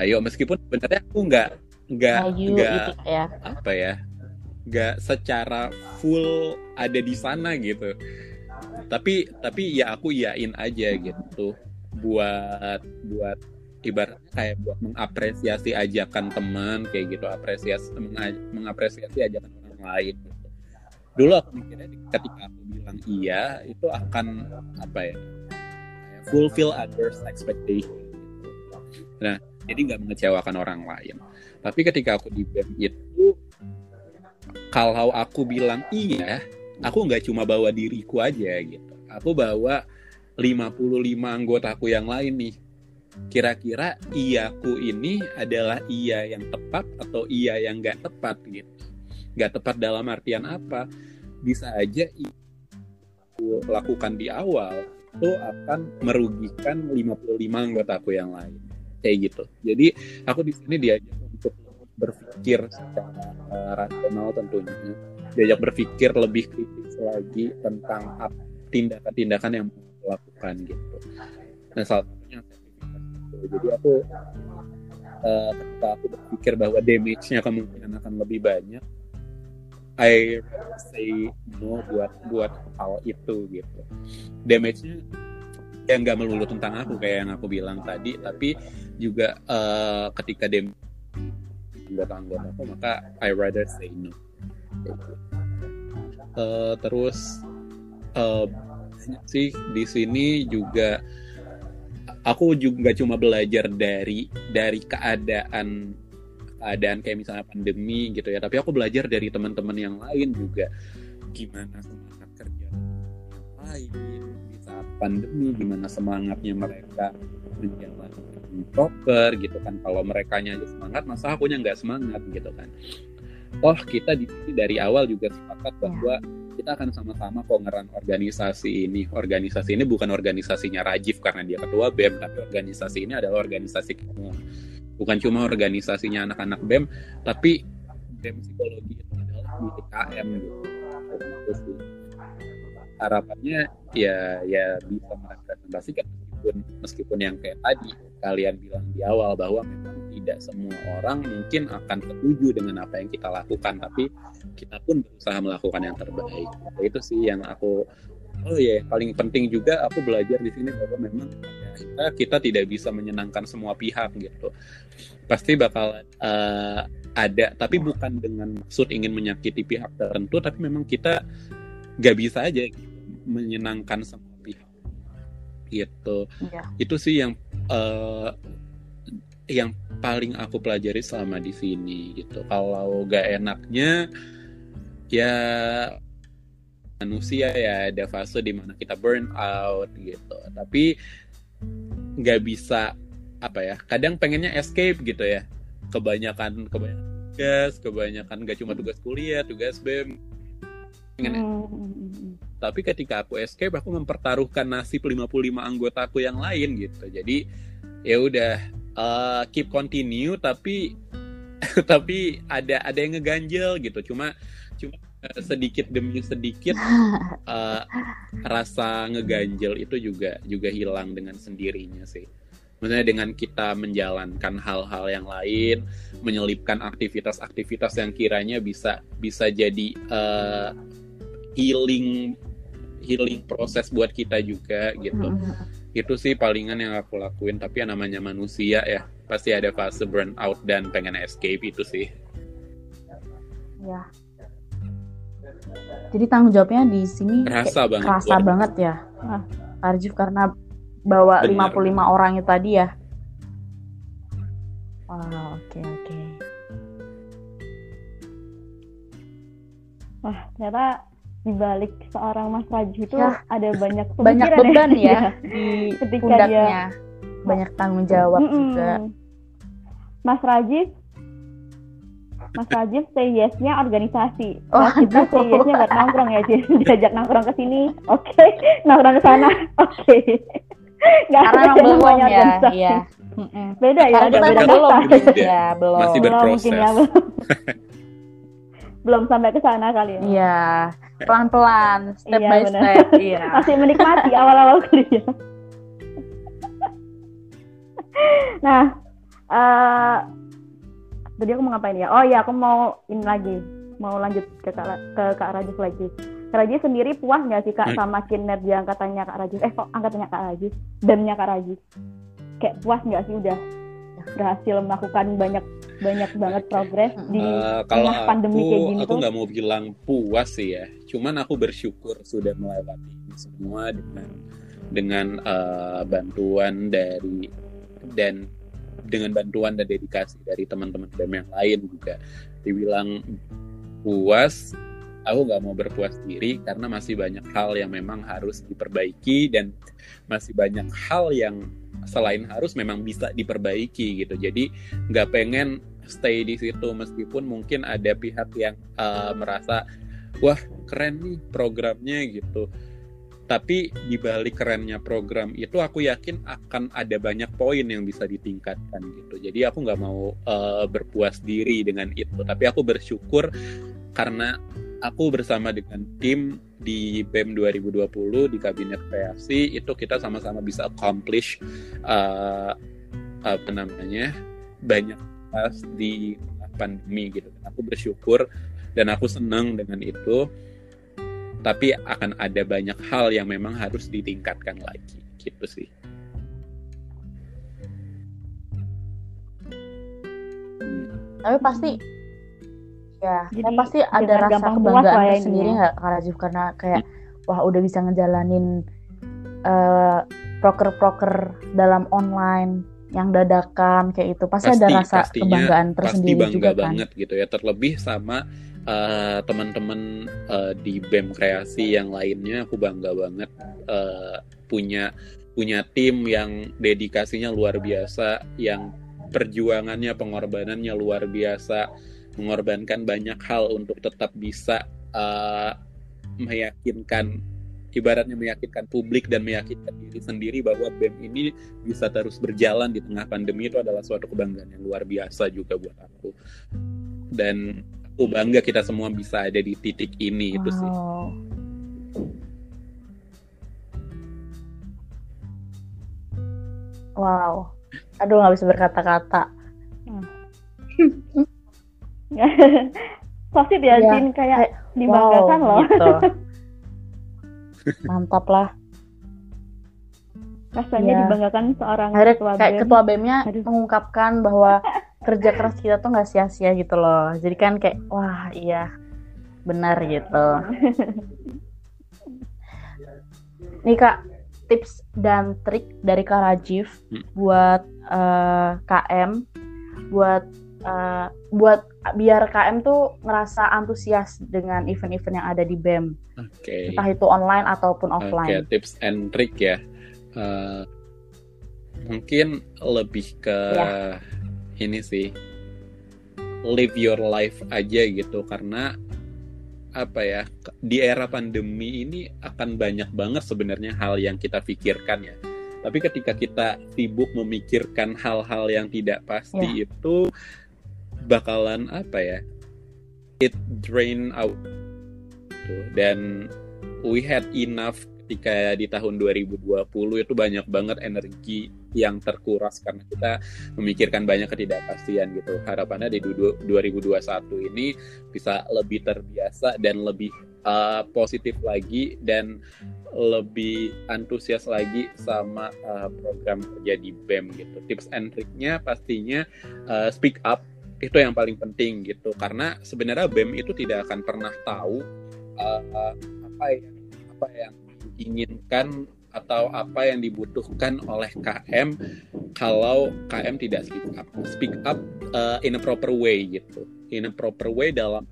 Ayo meskipun sebenarnya aku nggak nggak nggak gitu ya. apa ya nggak secara full ada di sana gitu tapi tapi ya aku yain aja gitu buat buat ibaratnya kayak buat mengapresiasi ajakan teman kayak gitu apresiasi menga- mengapresiasi ajakan orang lain gitu. dulu aku mikirnya ketika aku bilang iya itu akan apa ya fulfill others expectation gitu. nah jadi nggak mengecewakan orang lain tapi ketika aku di BEM itu kalau aku bilang iya aku nggak cuma bawa diriku aja gitu. Aku bawa 55 anggotaku yang lain nih. Kira-kira iyaku ini adalah iya yang tepat atau iya yang nggak tepat gitu? Nggak tepat dalam artian apa? Bisa aja aku lakukan di awal itu akan merugikan 55 anggotaku yang lain. Kayak gitu. Jadi aku di sini diajak berpikir secara uh, rasional tentunya. Diajak berpikir lebih kritis lagi tentang tindakan-tindakan yang mau lakukan gitu. Nah salah satunya jadi aku uh, ketika aku berpikir bahwa damage-nya kemungkinan akan lebih banyak I say no buat buat hal itu gitu. Damage-nya ya nggak melulu tentang aku kayak yang aku bilang tadi tapi juga uh, ketika damage anggota-anggota aku maka I rather say no. Uh, terus uh, sih di sini juga aku juga cuma belajar dari dari keadaan keadaan kayak misalnya pandemi gitu ya tapi aku belajar dari teman-teman yang lain juga. Gimana semangat kerja lain di saat pandemi gimana semangatnya mereka menjalankan proker gitu kan kalau mereka aja semangat masa akunya nggak semangat gitu kan oh kita di sini dari awal juga sepakat bahwa kita akan sama-sama kok ngeran organisasi ini. Organisasi ini bukan organisasinya Rajif karena dia ketua BEM, tapi organisasi ini adalah organisasi kamu. Bukan cuma organisasinya anak-anak BEM, tapi BEM psikologi itu adalah milik KM gitu. Harapannya ya ya bisa merepresentasikan meskipun meskipun yang kayak tadi kalian bilang di awal bahwa memang tidak semua orang mungkin akan setuju dengan apa yang kita lakukan tapi kita pun berusaha melakukan yang terbaik. Nah, itu sih yang aku oh ya yeah, paling penting juga aku belajar di sini bahwa memang kita kita tidak bisa menyenangkan semua pihak gitu. Pasti bakal uh, ada tapi bukan dengan maksud ingin menyakiti pihak tertentu tapi memang kita gak bisa aja gitu, menyenangkan semua pihak. Gitu. Yeah. itu sih yang uh, yang paling aku pelajari selama di sini gitu. Kalau gak enaknya ya manusia ya ada fase di mana kita burn out gitu. Tapi nggak bisa apa ya? Kadang pengennya escape gitu ya. Kebanyakan kebanyakan tugas, kebanyakan gak cuma tugas kuliah, tugas BEM. Pengen hmm. Tapi ketika aku escape, aku mempertaruhkan nasib 55 anggotaku yang lain gitu. Jadi ya udah uh, keep continue tapi tapi ada ada yang ngeganjel gitu cuma cuma uh, sedikit demi sedikit uh, rasa ngeganjel itu juga juga hilang dengan sendirinya sih maksudnya dengan kita menjalankan hal-hal yang lain menyelipkan aktivitas-aktivitas yang kiranya bisa bisa jadi uh, healing healing proses buat kita juga gitu. Mm-hmm. Itu sih palingan yang aku lakuin tapi yang namanya manusia ya pasti ada fase burn out dan pengen escape itu sih. Ya. Jadi tanggung jawabnya di sini kerasa banget kerasa banget ya. Nah, Arjif karena bawa Bener. 55 orang itu tadi ya? Wow oke okay, oke. Okay. wah ternyata di balik seorang Mas Raju itu ya, ada banyak banyak ya. beban ya, ya di ketika pundaknya dia, banyak tanggung jawab mm -mm. juga Mas Rajif Mas Rajif say yes-nya organisasi. Oh, kita say yes-nya buat nongkrong ya, Jadi diajak nongkrong ke sini, oke. Okay. Nongkrong ke sana, oke. Okay. Gak Karena ada belum ya, iya. Beda ya, ada beda belum. Ya, belum. Masih berproses. Belum, mungkin, ya, belum sampai ke sana kali ya. Iya, pelan-pelan, step iya, by bener. step. Iya. Masih menikmati awal-awal kuliah. nah, uh, tadi aku mau ngapain ya? Oh ya, aku mau ini lagi, mau lanjut ke Kak, ke Kak Rajif lagi. Kak Rajif sendiri puas nggak sih Kak sama kinerja angkatannya Kak Rajif? Eh kok angkatannya Kak Rajif? Dannya Kak Rajif? Kayak puas nggak sih udah berhasil melakukan banyak banyak banget progres di uh, kalau pandemi aku, kayak gini aku nggak mau bilang puas sih ya. Cuman aku bersyukur sudah melewati ini semua dengan dengan uh, bantuan dari dan dengan bantuan dan dedikasi dari teman-teman BEM yang lain juga. Dibilang puas aku nggak mau berpuas diri karena masih banyak hal yang memang harus diperbaiki dan masih banyak hal yang selain harus memang bisa diperbaiki gitu. Jadi nggak pengen stay di situ meskipun mungkin ada pihak yang uh, merasa wah keren nih programnya gitu. Tapi di balik kerennya program itu aku yakin akan ada banyak poin yang bisa ditingkatkan gitu. Jadi aku nggak mau uh, berpuas diri dengan itu. Tapi aku bersyukur karena aku bersama dengan tim di BEM 2020 di kabinet kreasi itu kita sama-sama bisa accomplish uh, apa namanya banyak pas di pandemi gitu. Aku bersyukur dan aku senang dengan itu. Tapi akan ada banyak hal yang memang harus ditingkatkan lagi gitu sih. Tapi pasti ya Jadi, saya pasti ada rasa kebanggaan ya tersendiri nggak Kak Rajif karena kayak hmm. wah udah bisa ngejalanin uh, proker-proker dalam online yang dadakan kayak itu pasti, pasti ada rasa pastinya, kebanggaan tersendiri pasti bangga juga kan? banget gitu ya. Terlebih sama uh, teman-teman uh, di BEM kreasi yang lainnya aku bangga banget uh, punya punya tim yang dedikasinya luar biasa yang perjuangannya pengorbanannya luar biasa mengorbankan banyak hal untuk tetap bisa uh, meyakinkan ibaratnya meyakinkan publik dan meyakinkan diri sendiri bahwa BEM ini bisa terus berjalan di tengah pandemi itu adalah suatu kebanggaan yang luar biasa juga buat aku dan aku bangga kita semua bisa ada di titik ini wow. itu sih wow aduh nggak bisa berkata-kata. pasti ya, ya Jin kayak dibanggakan wow, loh gitu. mantap lah rasanya ya. dibanggakan seorang Akhirnya ketua kayak BEM. ketua BEM-nya mengungkapkan bahwa kerja keras kita tuh nggak sia-sia gitu loh jadi kan kayak wah iya benar gitu nih kak tips dan trik dari kak Rajif hmm. buat uh, eh, KM buat uh, buat biar KM tuh ngerasa antusias dengan event-event yang ada di BEM. Oke. Okay. Entah itu online ataupun offline. Oke, okay, tips and trick ya. Uh, mungkin lebih ke ya. ini sih. Live your life aja gitu karena apa ya di era pandemi ini akan banyak banget sebenarnya hal yang kita pikirkan ya. Tapi ketika kita sibuk memikirkan hal-hal yang tidak pasti ya. itu bakalan apa ya it drain out dan we had enough ketika di tahun 2020 itu banyak banget energi yang terkuras karena kita memikirkan banyak ketidakpastian gitu. Harapannya di 2021 ini bisa lebih terbiasa dan lebih uh, positif lagi dan lebih antusias lagi sama uh, program kerja di BEM gitu. Tips and triknya pastinya uh, speak up itu yang paling penting gitu. Karena sebenarnya BEM itu tidak akan pernah tahu uh, apa yang apa yang diinginkan atau apa yang dibutuhkan oleh KM kalau KM tidak speak up speak up uh, in a proper way gitu. In a proper way dalam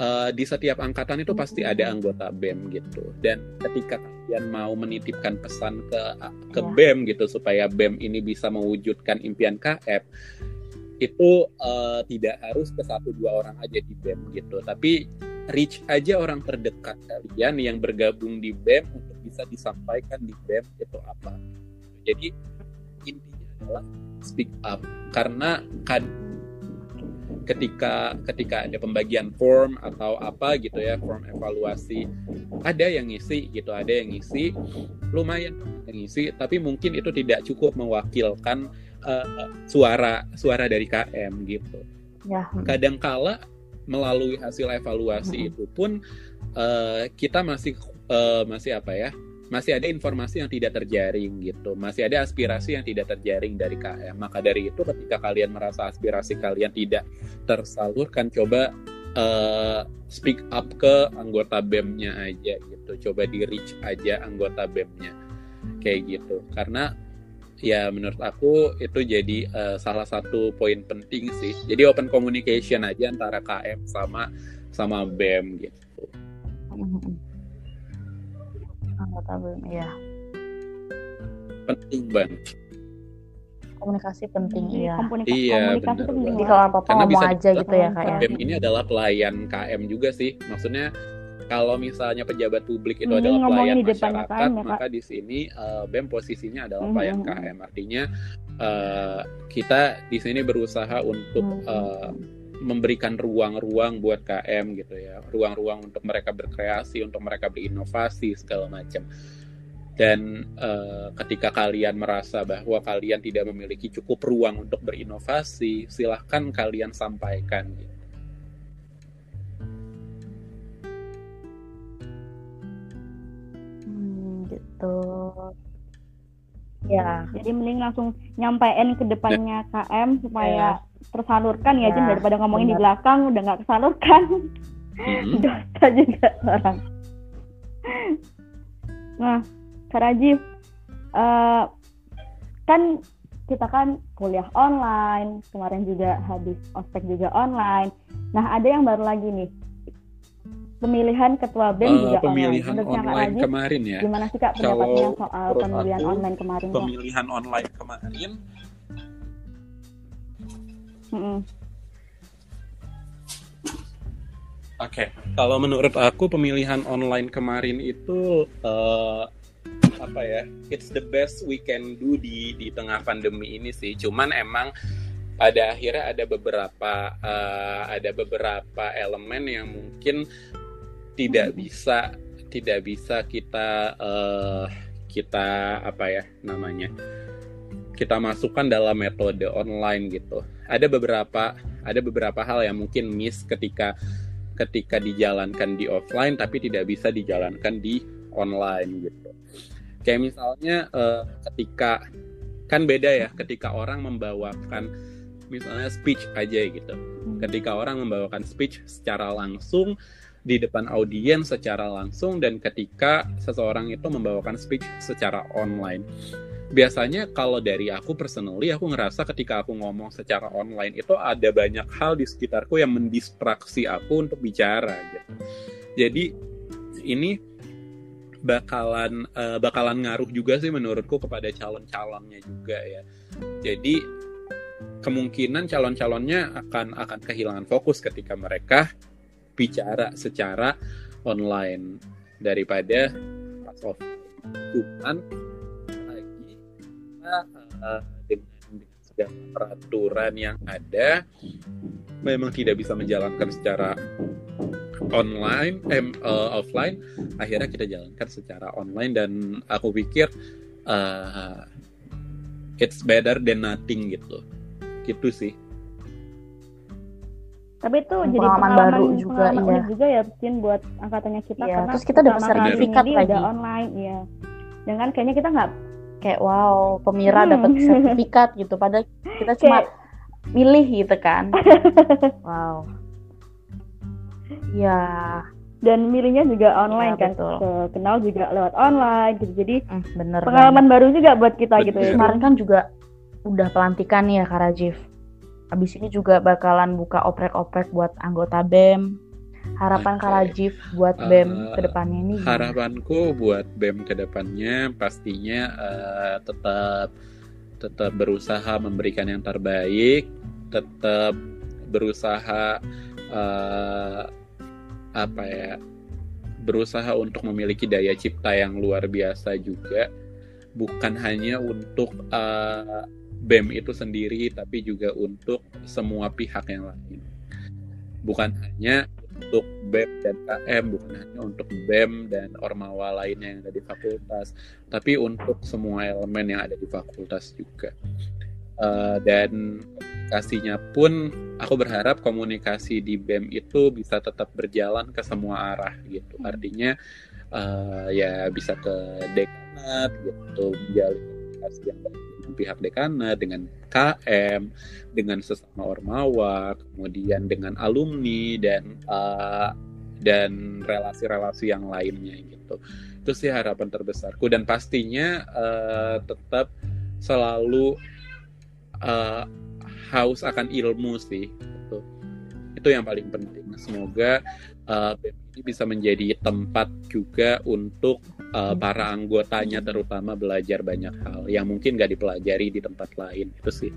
uh, di setiap angkatan itu pasti ada anggota BEM gitu. Dan ketika kalian mau menitipkan pesan ke ke ya. BEM gitu supaya BEM ini bisa mewujudkan impian KM itu uh, tidak harus ke satu dua orang aja di BEM gitu. Tapi reach aja orang terdekat kalian yang bergabung di BEM untuk bisa disampaikan di BEM itu apa. Jadi intinya adalah speak up. Karena kan ketika ketika ada pembagian form atau apa gitu ya form evaluasi ada yang ngisi gitu ada yang ngisi lumayan yang ngisi tapi mungkin itu tidak cukup mewakilkan uh, suara suara dari KM gitu. Ya. Kadangkala melalui hasil evaluasi hmm. itu pun uh, kita masih uh, masih apa ya? Masih ada informasi yang tidak terjaring gitu. Masih ada aspirasi yang tidak terjaring dari KM. Maka dari itu ketika kalian merasa aspirasi kalian tidak tersalurkan coba uh, speak up ke anggota BEM-nya aja gitu. Coba di reach aja anggota BEM-nya. Kayak gitu. Karena ya menurut aku itu jadi uh, salah satu poin penting sih. Jadi open communication aja antara KM sama sama BEM gitu. Anggota BEM ya penting banget komunikasi penting iya. Komunika iya komunikasi penting jadi kalau apa apa ngomong bisa aja gitu ya kayak BEM ini adalah pelayan KM juga sih. Maksudnya kalau misalnya pejabat publik itu Hmm, adalah pelayan di masyarakat, KM ya, maka di sini uh, BEM posisinya adalah Hmm, pelayan. KM. Artinya uh, kita di sini berusaha untuk Hmm, uh, memberikan ruang-ruang buat KM gitu ya, ruang-ruang untuk mereka berkreasi, untuk mereka berinovasi segala macam. Dan uh, ketika kalian merasa bahwa kalian tidak memiliki cukup ruang untuk berinovasi, silahkan kalian sampaikan. Gitu. Hmm, gitu ya Jadi mending langsung nyampein ke depannya KM supaya tersalurkan ya, Ya, Jin daripada ngomongin di benar. belakang udah nggak kesalurkan. Dosa juga orang. Nah, Kak Rajif, eh, kan kita kan kuliah online, kemarin juga habis ospek juga online. Nah, ada yang baru lagi nih. Pemilihan ketua BEM Uh, juga pemilihan online. Online Rajif, kemarin ya. gimana sih Kak Kalau pendapatnya soal menurut pemilihan aku, online kemarin? Pemilihan online kemarin Mm-mm. Oke, kalau menurut aku pemilihan online kemarin itu eh, apa ya? It's the best we can do di di tengah pandemi ini sih. Cuman emang pada akhirnya ada beberapa eh, ada beberapa elemen yang mungkin tidak bisa tidak bisa kita eh, kita apa ya namanya kita masukkan dalam metode online gitu. Ada beberapa ada beberapa hal yang mungkin miss ketika ketika dijalankan di offline tapi tidak bisa dijalankan di online gitu. Kayak misalnya eh, ketika kan beda ya ketika orang membawakan misalnya speech aja gitu. Ketika orang membawakan speech secara langsung di depan audiens secara langsung dan ketika seseorang itu membawakan speech secara online. Biasanya kalau dari aku personally aku ngerasa ketika aku ngomong secara online itu ada banyak hal di sekitarku yang mendistraksi aku untuk bicara gitu. Jadi ini bakalan eh, bakalan ngaruh juga sih menurutku kepada calon-calonnya juga ya. Jadi kemungkinan calon-calonnya akan akan kehilangan fokus ketika mereka bicara secara online daripada pas offline. Cuman lagi kita uh, dengan, dengan segala peraturan yang ada memang tidak bisa menjalankan secara online eh, uh, offline. Akhirnya kita jalankan secara online dan aku pikir uh, it's better than nothing gitu. Gitu sih Tapi itu Dan jadi pengalaman pengalaman baru juga, pengalaman iya. juga ya, Cin, buat angkatannya kita Iya, karena terus kita dapat sertifikat lagi. udah online, iya. Dengan kayaknya kita nggak kayak wow pemira Hmm. dapat sertifikat gitu padahal kita cuma Kayak- milih gitu kan wow ya dan milihnya juga online Iya, kan, betul. Ke- kenal juga lewat online gitu. Jadi hmm, bener pengalaman baru juga buat kita gitu ya. kemarin kan juga udah pelantikan ya Kak Rajif Abis ini juga bakalan buka oprek-oprek buat anggota BEM. Harapan Kak Oke. Rajif buat Eh, BEM ke depannya ini gimana? harapanku buat BEM ke depannya pastinya eh, tetap tetap berusaha memberikan yang terbaik, tetap berusaha eh, apa ya? berusaha untuk memiliki daya cipta yang luar biasa juga bukan hanya untuk eh, BEM itu sendiri tapi juga untuk semua pihak yang lain. Bukan hanya untuk BEM dan KM, bukan hanya untuk BEM dan ormawa lainnya yang ada di fakultas, tapi untuk semua elemen yang ada di fakultas juga. Eh, dan komunikasinya pun, aku berharap komunikasi di BEM itu bisa tetap berjalan ke semua arah gitu. Artinya eh, ya bisa ke dekanat gitu, menjalin komunikasi yang baik dengan pihak dekanat, dengan KM, dengan sesama ormawa, kemudian dengan alumni dan uh, dan relasi-relasi yang lainnya gitu. Itu sih harapan terbesarku dan pastinya uh, tetap selalu uh, haus akan ilmu sih itu itu yang paling penting semoga uh, ini bisa menjadi tempat juga untuk uh, para anggotanya terutama belajar banyak hal yang mungkin gak dipelajari di tempat lain itu sih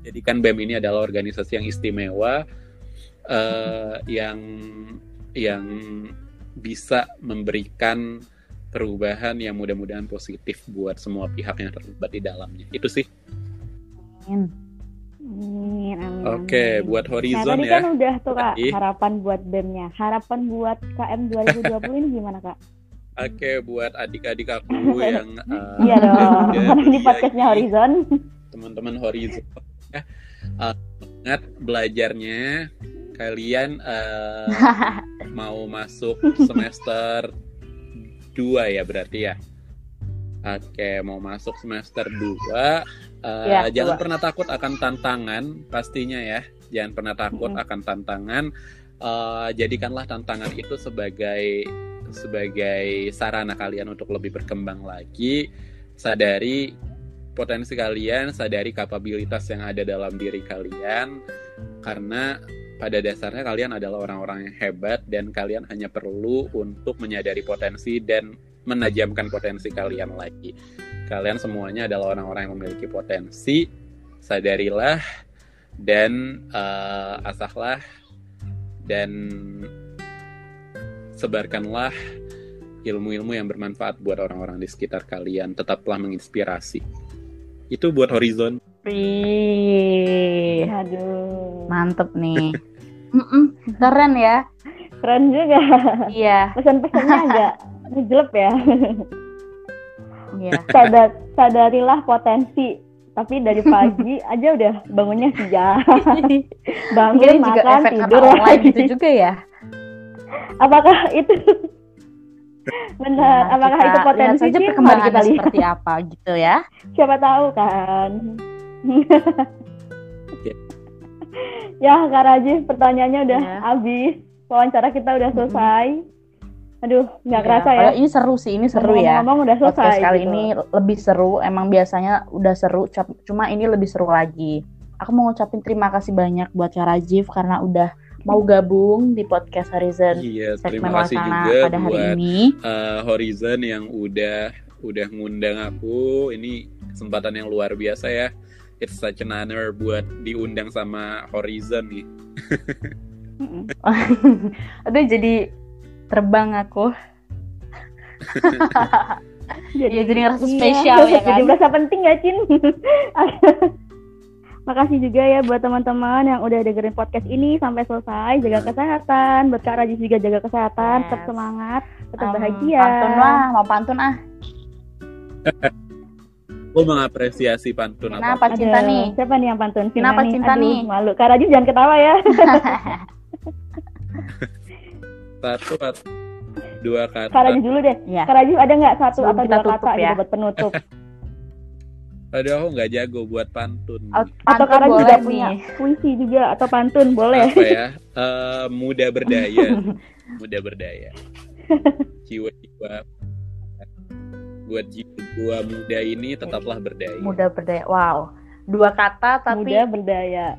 jadi kan BEM ini adalah organisasi yang istimewa uh, yang yang bisa memberikan perubahan yang mudah-mudahan positif buat semua pihak yang terlibat di dalamnya. Itu sih. Amin, amin. Oke, buat Horizon nah, tadi ya. kan udah tuh Kak, harapan buat BEM-nya. Harapan buat KM 2020 ini gimana Kak? Oke, buat adik-adik aku yang uh, Iya dong, di podcastnya Horizon. Teman-teman Horizon. Ya, uh, ingat belajarnya kalian uh, mau masuk semester dua ya berarti ya. Oke, mau masuk semester dua, uh, ya, jangan pernah takut akan tantangan pastinya ya. Jangan pernah takut -hmm. akan tantangan. Uh, jadikanlah tantangan itu sebagai sebagai sarana kalian untuk lebih berkembang lagi. Sadari potensi kalian, sadari kapabilitas yang ada dalam diri kalian, karena pada dasarnya kalian adalah orang-orang yang hebat dan kalian hanya perlu untuk menyadari potensi dan menajamkan potensi kalian lagi. Kalian semuanya adalah orang-orang yang memiliki potensi. Sadarilah dan uh, asahlah dan sebarkanlah ilmu-ilmu yang bermanfaat buat orang-orang di sekitar kalian. Tetaplah menginspirasi. Itu buat Horizon. Wih, aduh, mantep nih. Keren ya. Keren juga. Iya. Pesan-pesannya agak ngejelep ya. Iya. Sadar, sadarilah potensi. Tapi dari pagi aja udah bangunnya siang. Bangun Mungkin makan juga efek tidur lagi gitu juga ya. Apakah itu Benar, nah, apakah itu potensi saja perkembangan kita lihat. seperti apa gitu ya? Siapa tahu kan. ya Kak Raji pertanyaannya udah ya. habis wawancara kita udah selesai aduh nggak ya, kerasa ya. ini seru sih ini seru ngomong, ya. ngomong udah selesai Podcast kali gitu. ini lebih seru emang biasanya udah seru cuma ini lebih seru lagi. Aku mau ngucapin terima kasih banyak buat Kak Rajif karena udah mau gabung di podcast Horizon iya, terima kasih juga pada hari buat, ini. uh, Horizon yang udah udah ngundang aku. Ini kesempatan yang luar biasa ya. It's such an honor buat diundang sama Horizon nih. Aduh jadi terbang aku. jadi, ya, jadi ngerasa iya. spesial ya kan. Jadi merasa penting ya Cin. Makasih juga ya buat teman-teman yang udah dengerin podcast ini sampai selesai. Jaga kesehatan. Buat Kak Rajis juga jaga kesehatan. Yes. Tetap semangat. Tetap um, bahagia. Pantun lah. Mau pantun ah. Gue mengapresiasi pantun Kenapa apa. cinta nih? Siapa nih yang pantun? Kenapa cinta Aduh, nih? Malu. Kak Rajin jangan ketawa ya. Satu atau dua kata. Kak Rajin dulu deh. Ya. Kak Rajin ada nggak satu Sebelum atau dua kata ya. gitu buat penutup? Aduh aku nggak jago buat pantun. atau Kak Rajin juga nih. punya puisi juga atau pantun boleh. Apa ya? Uh, muda berdaya. muda berdaya. Jiwa-jiwa buat jiwa muda ini tetaplah berdaya. Muda berdaya. Wow. Dua kata tapi muda berdaya.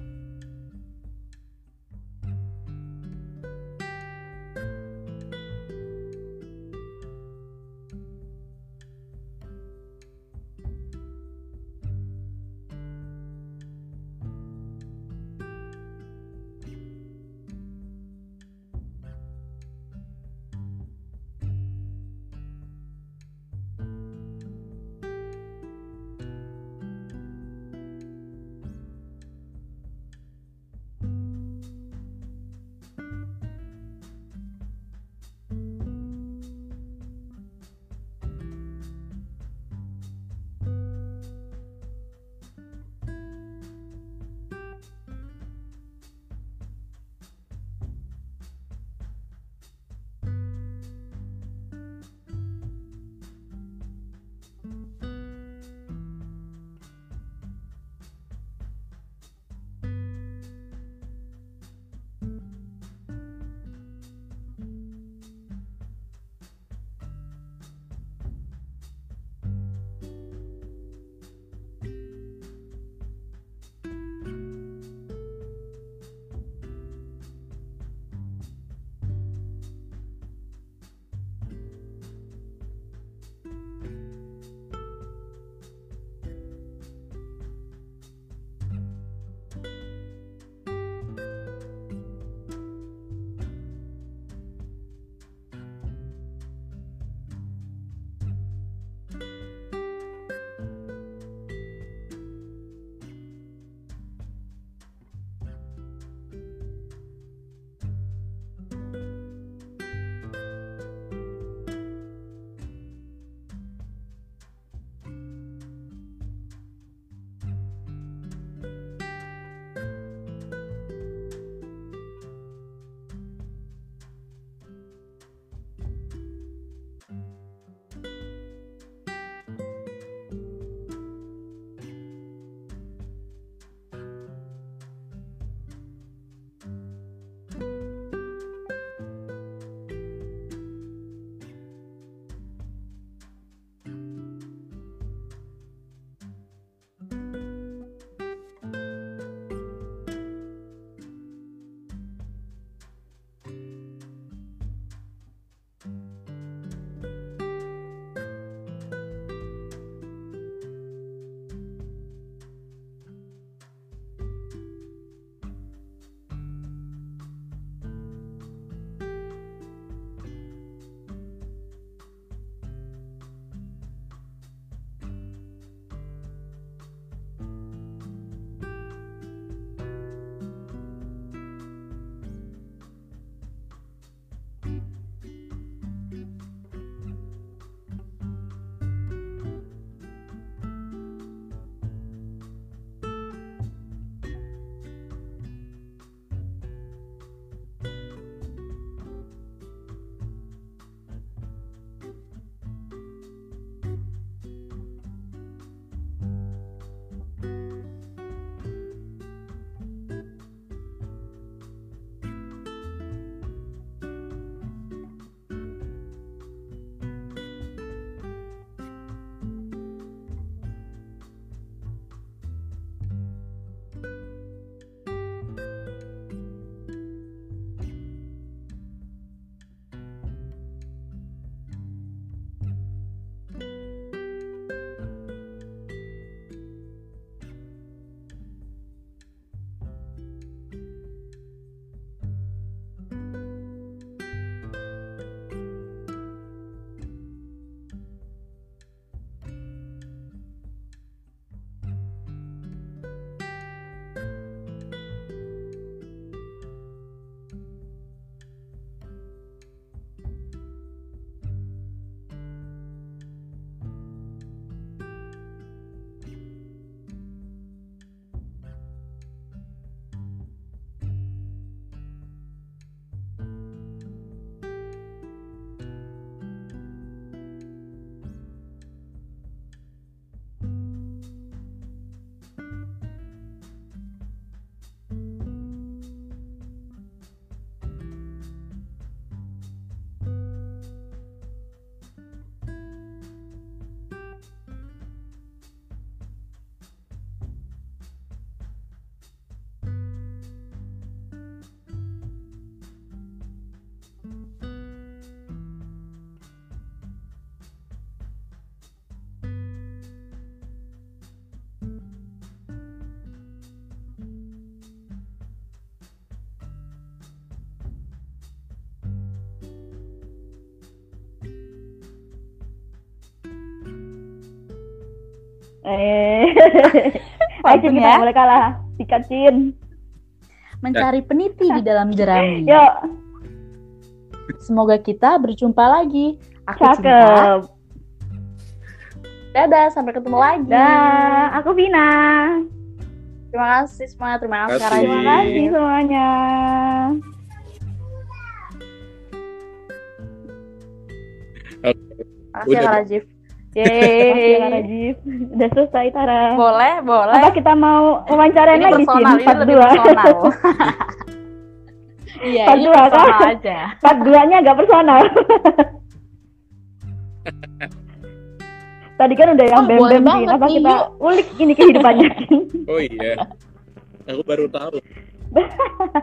Eh, Ayo kita ya? boleh kalah. Sikat Cin. Mencari peniti di dalam jerami. Yuk. Semoga kita berjumpa lagi. Aku Cakep. Cinta. Dadah, sampai ketemu lagi. Dah, aku Vina. Terima kasih semuanya, terima kasih. Terima kasih semuanya. Terima kasih Kak Rajif. Yeay. Rajif. Udah selesai Tara. Boleh, boleh. Apa kita mau wawancara lagi personal, Part 2. Iya, part 2 kan? aja. Part 2-nya agak personal. Tadi kan udah yang oh, bem-bem oh, apa kita ulik ini kehidupannya. oh iya. Aku baru tahu.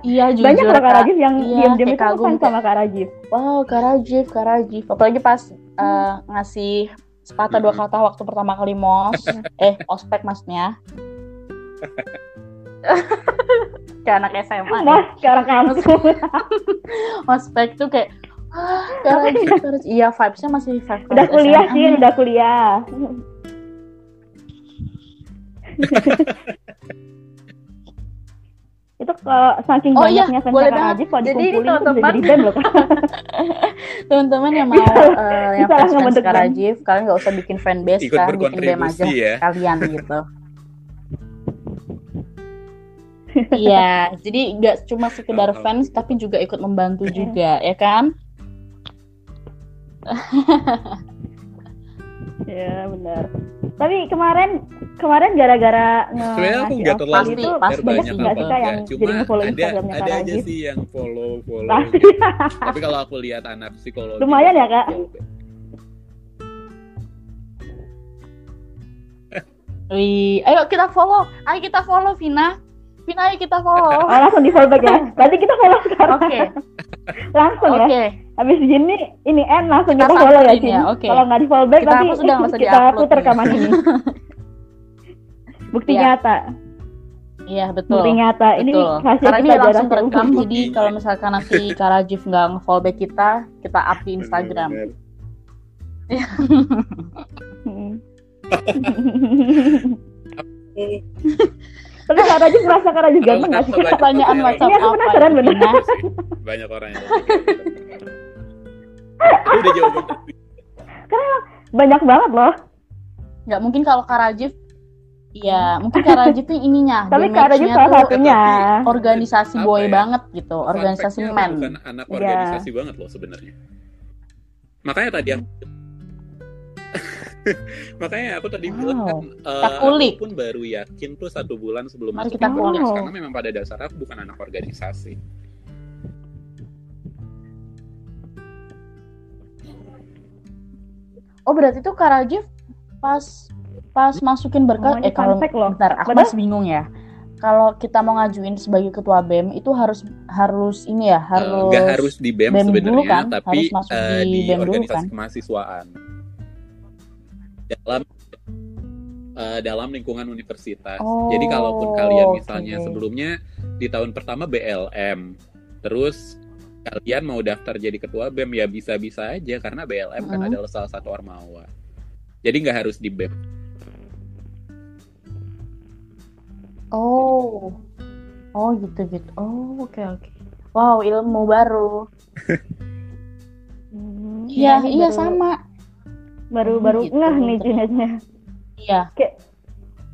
iya jujur banyak Kak Rajif yang iya, diam-diam itu kagum sama Kak Rajif wow Kak Rajif Kak Rajif apalagi pas uh, ngasih sepatah dua kata waktu pertama kali mos eh ospek masnya kayak anak SMA mas sekarang kamu ospek tuh kayak ah, harus iya vibesnya masih vibe udah kuliah SMA. sih udah kuliah itu kalau saking oh, iya, banyaknya iya, boleh aja kalau jadi ini teman-teman. teman-teman yang mau uh, yang fans fans Karajif kalian nggak usah bikin fanbase Ikut kan bikin DM aja ya. kalian gitu. Iya, jadi nggak cuma sekedar fans tapi juga ikut membantu juga, ya kan? ya benar. Tapi kemarin kemarin gara-gara Sebenarnya aku nggak terlalu itu banyak banyak nggak sih yang Cuma jadi follow ada, Instagramnya ada aja gitu. sih yang follow follow. Pasti. Gitu. Tapi kalau aku lihat anak psikologi lumayan ya kak. Wih, ayo kita follow, ayo kita follow Vina. Vina ayo kita follow. Oh, langsung di follow back ya. Berarti kita follow sekarang. Oke. Okay. langsung okay. ya. Oke. habis gini ini N langsung kita, kita follow ya Cin ya, okay. kalau nggak di follow back nanti sudah kita putar rekaman ini bukti ya. nyata iya betul bukti nyata ini betul. karena ini langsung terekam jadi kalau misalkan nanti Karajif nggak nge-follow back kita kita up di Instagram Rajin merasa Kak Rajin ganteng nggak sih? Pertanyaan macam apa? Ini aku penasaran bener. Banyak orang yang udah jauh Karena banyak banget loh. Nggak mungkin kalau Karajif Iya, mungkin Karajif ini ininya. Tapi Karajif salah satunya. Organisasi boy ya? banget gitu, organisasi men. Bukan anak iya. organisasi yeah. banget loh sebenarnya. Makanya tadi aku makanya aku tadi wow. bilang kan uh, aku pun baru yakin tuh satu bulan sebelum Mari masuk kita kulik. karena memang pada dasar aku bukan anak organisasi Oh berarti tuh Karajif pas pas masukin berkas eh kalau bentar aku masih bingung ya. Kalau kita mau ngajuin sebagai ketua BEM itu harus harus ini ya eh, harus nggak uh, harus di BEM, BEM sebenarnya kan? tapi harus masuk uh, di, BEM organisasi dulu, kan? kemahasiswaan dalam uh, dalam lingkungan universitas. Oh, Jadi kalaupun kalian misalnya okay. sebelumnya di tahun pertama BLM, terus kalian mau daftar jadi ketua BEM ya bisa-bisa aja karena BLM hmm. kan adalah salah satu ormawa. Jadi nggak harus di BEM. Oh, oh gitu gitu. Oh oke okay, oke. Okay. Wow ilmu baru. Iya hmm, iya sama baru baru gitu, ngeh nih jenisnya iya kayak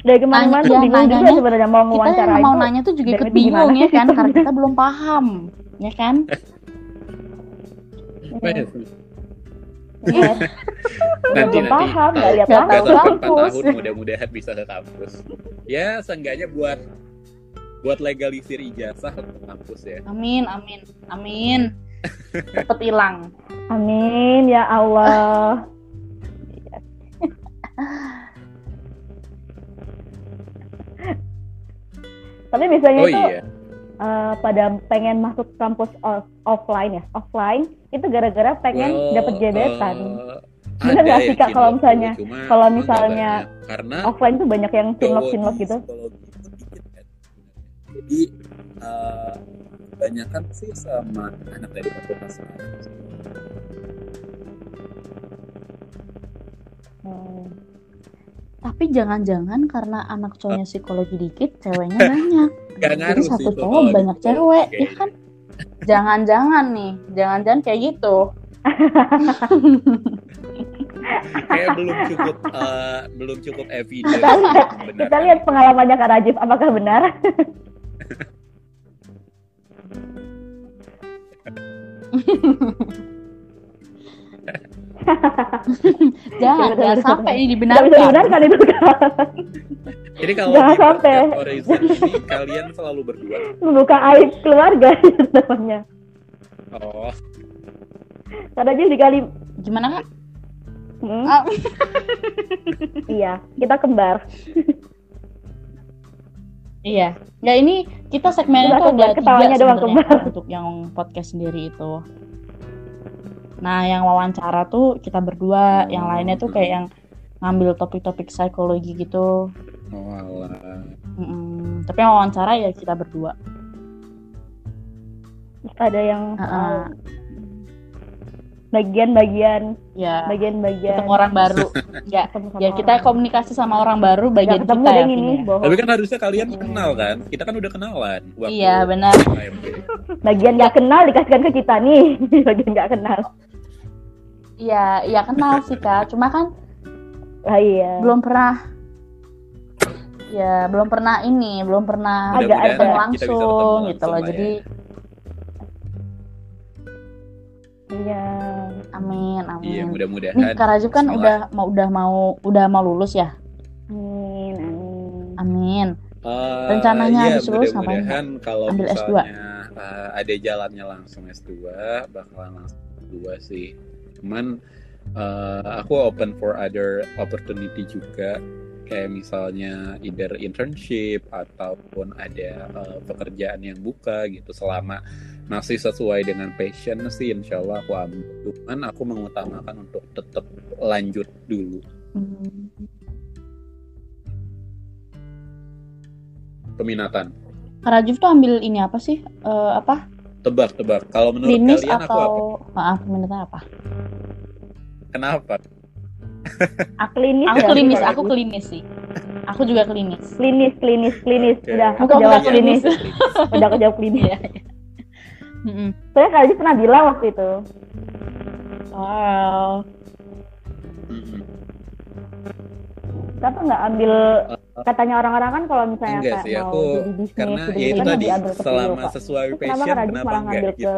dari ke mana-mana tuh bingung juga sebenarnya mau wawancara kita mau nanya tuh juga ikut bingung ya kan karena kita belum paham ya kan Iya. nanti belum nanti paham, nggak lihat kampus. tahun mudah-mudahan bisa ke kampus. Ya, seenggaknya buat buat legalisir ijazah ke kampus ya. Amin, amin, amin. Cepet hilang. Amin ya Allah. Tapi biasanya oh, itu iya. uh, pada pengen masuk kampus off offline ya, offline itu gara-gara pengen well, dapat gebetan. Uh, Bener nggak sih kak kalau misalnya kalau misalnya karena offline tuh banyak yang sinlok sinlok gitu. Jadi uh, banyak kan sih sama anak dari fakultas Hmm. Tapi jangan-jangan karena anak cowoknya psikologi dikit, ceweknya banyak. Jadi satu cowok banyak cewek, okay. ya kan? Jangan-jangan nih, jangan-jangan kayak gitu. kayak belum cukup uh, belum cukup evidence. Kita lihat, kita lihat pengalamannya Kak Rajif, apakah benar? jangan, jangan sampai ini dibenarkan. bisa dibenarkan itu kan. Jadi kalau jangan sampai. Horizon ini kalian selalu berdua. Membuka aib keluarga namanya. Oh. Karena dia dikali gimana kak? Hmm? Oh. iya, kita kembar. iya. Ya ini kita segmennya tuh ada tiga doang kembar. untuk yang podcast sendiri itu. Nah, yang wawancara tuh kita berdua, yang lainnya tuh kayak yang ngambil topik-topik psikologi gitu. Oh, alah. Mm -mm. Tapi yang wawancara ya kita berdua. Ada yang uh, bagian-bagian. Ya bagian-bagian. Ketemu orang baru. Ya ya kita komunikasi sama orang baru bagian ya, kita ya ini tapi kan harusnya kalian kenal kan? Kita kan udah kenalan waktu iya benar. bagian nggak kenal dikasihkan ke kita nih. Bagian nggak kenal Iya, iya kenal sih kak. Cuma kan, ah, iya. belum pernah. Ya, belum pernah ini, belum pernah agak ada langsung gitu loh. Ya. Jadi, iya. Amin, amin. Iya, mudah-mudahan. Nih, Kak Rajib kan udah mau udah mau udah mau lulus ya? Amin, amin. Amin. Uh, Rencananya iya, habis lulus ngapain? Kalau Ambil S2. Uh, ada jalannya langsung S2, bakalan langsung S2 sih cuman uh, aku open for other opportunity juga. Kayak misalnya either internship ataupun ada uh, pekerjaan yang buka gitu. Selama masih sesuai dengan passion sih insya Allah aku ambil. Cuman aku mengutamakan untuk tetap lanjut dulu. Hmm. peminatan. Rajif tuh ambil ini apa sih? Uh, apa tebak tebak kalau menurut Klinis kalian atau... aku apa maaf peminatan apa kenapa Ah, klinis aku klinis, aku klinis sih. Aku juga klinis. Klinis, klinis, klinis. Okay. Udah, aku jawab klinis. Udah aku jawab klinis. ya. Saya kali ini pernah bilang waktu itu. Wow. Kenapa nggak ambil katanya orang-orang kan kalau misalnya enggak sih, mau aku, jadi bisnis, karena jadi ya itu kan tadi selama Pak. sesuai passion kenapa kenapa, malah ngambil enggak gitu. ke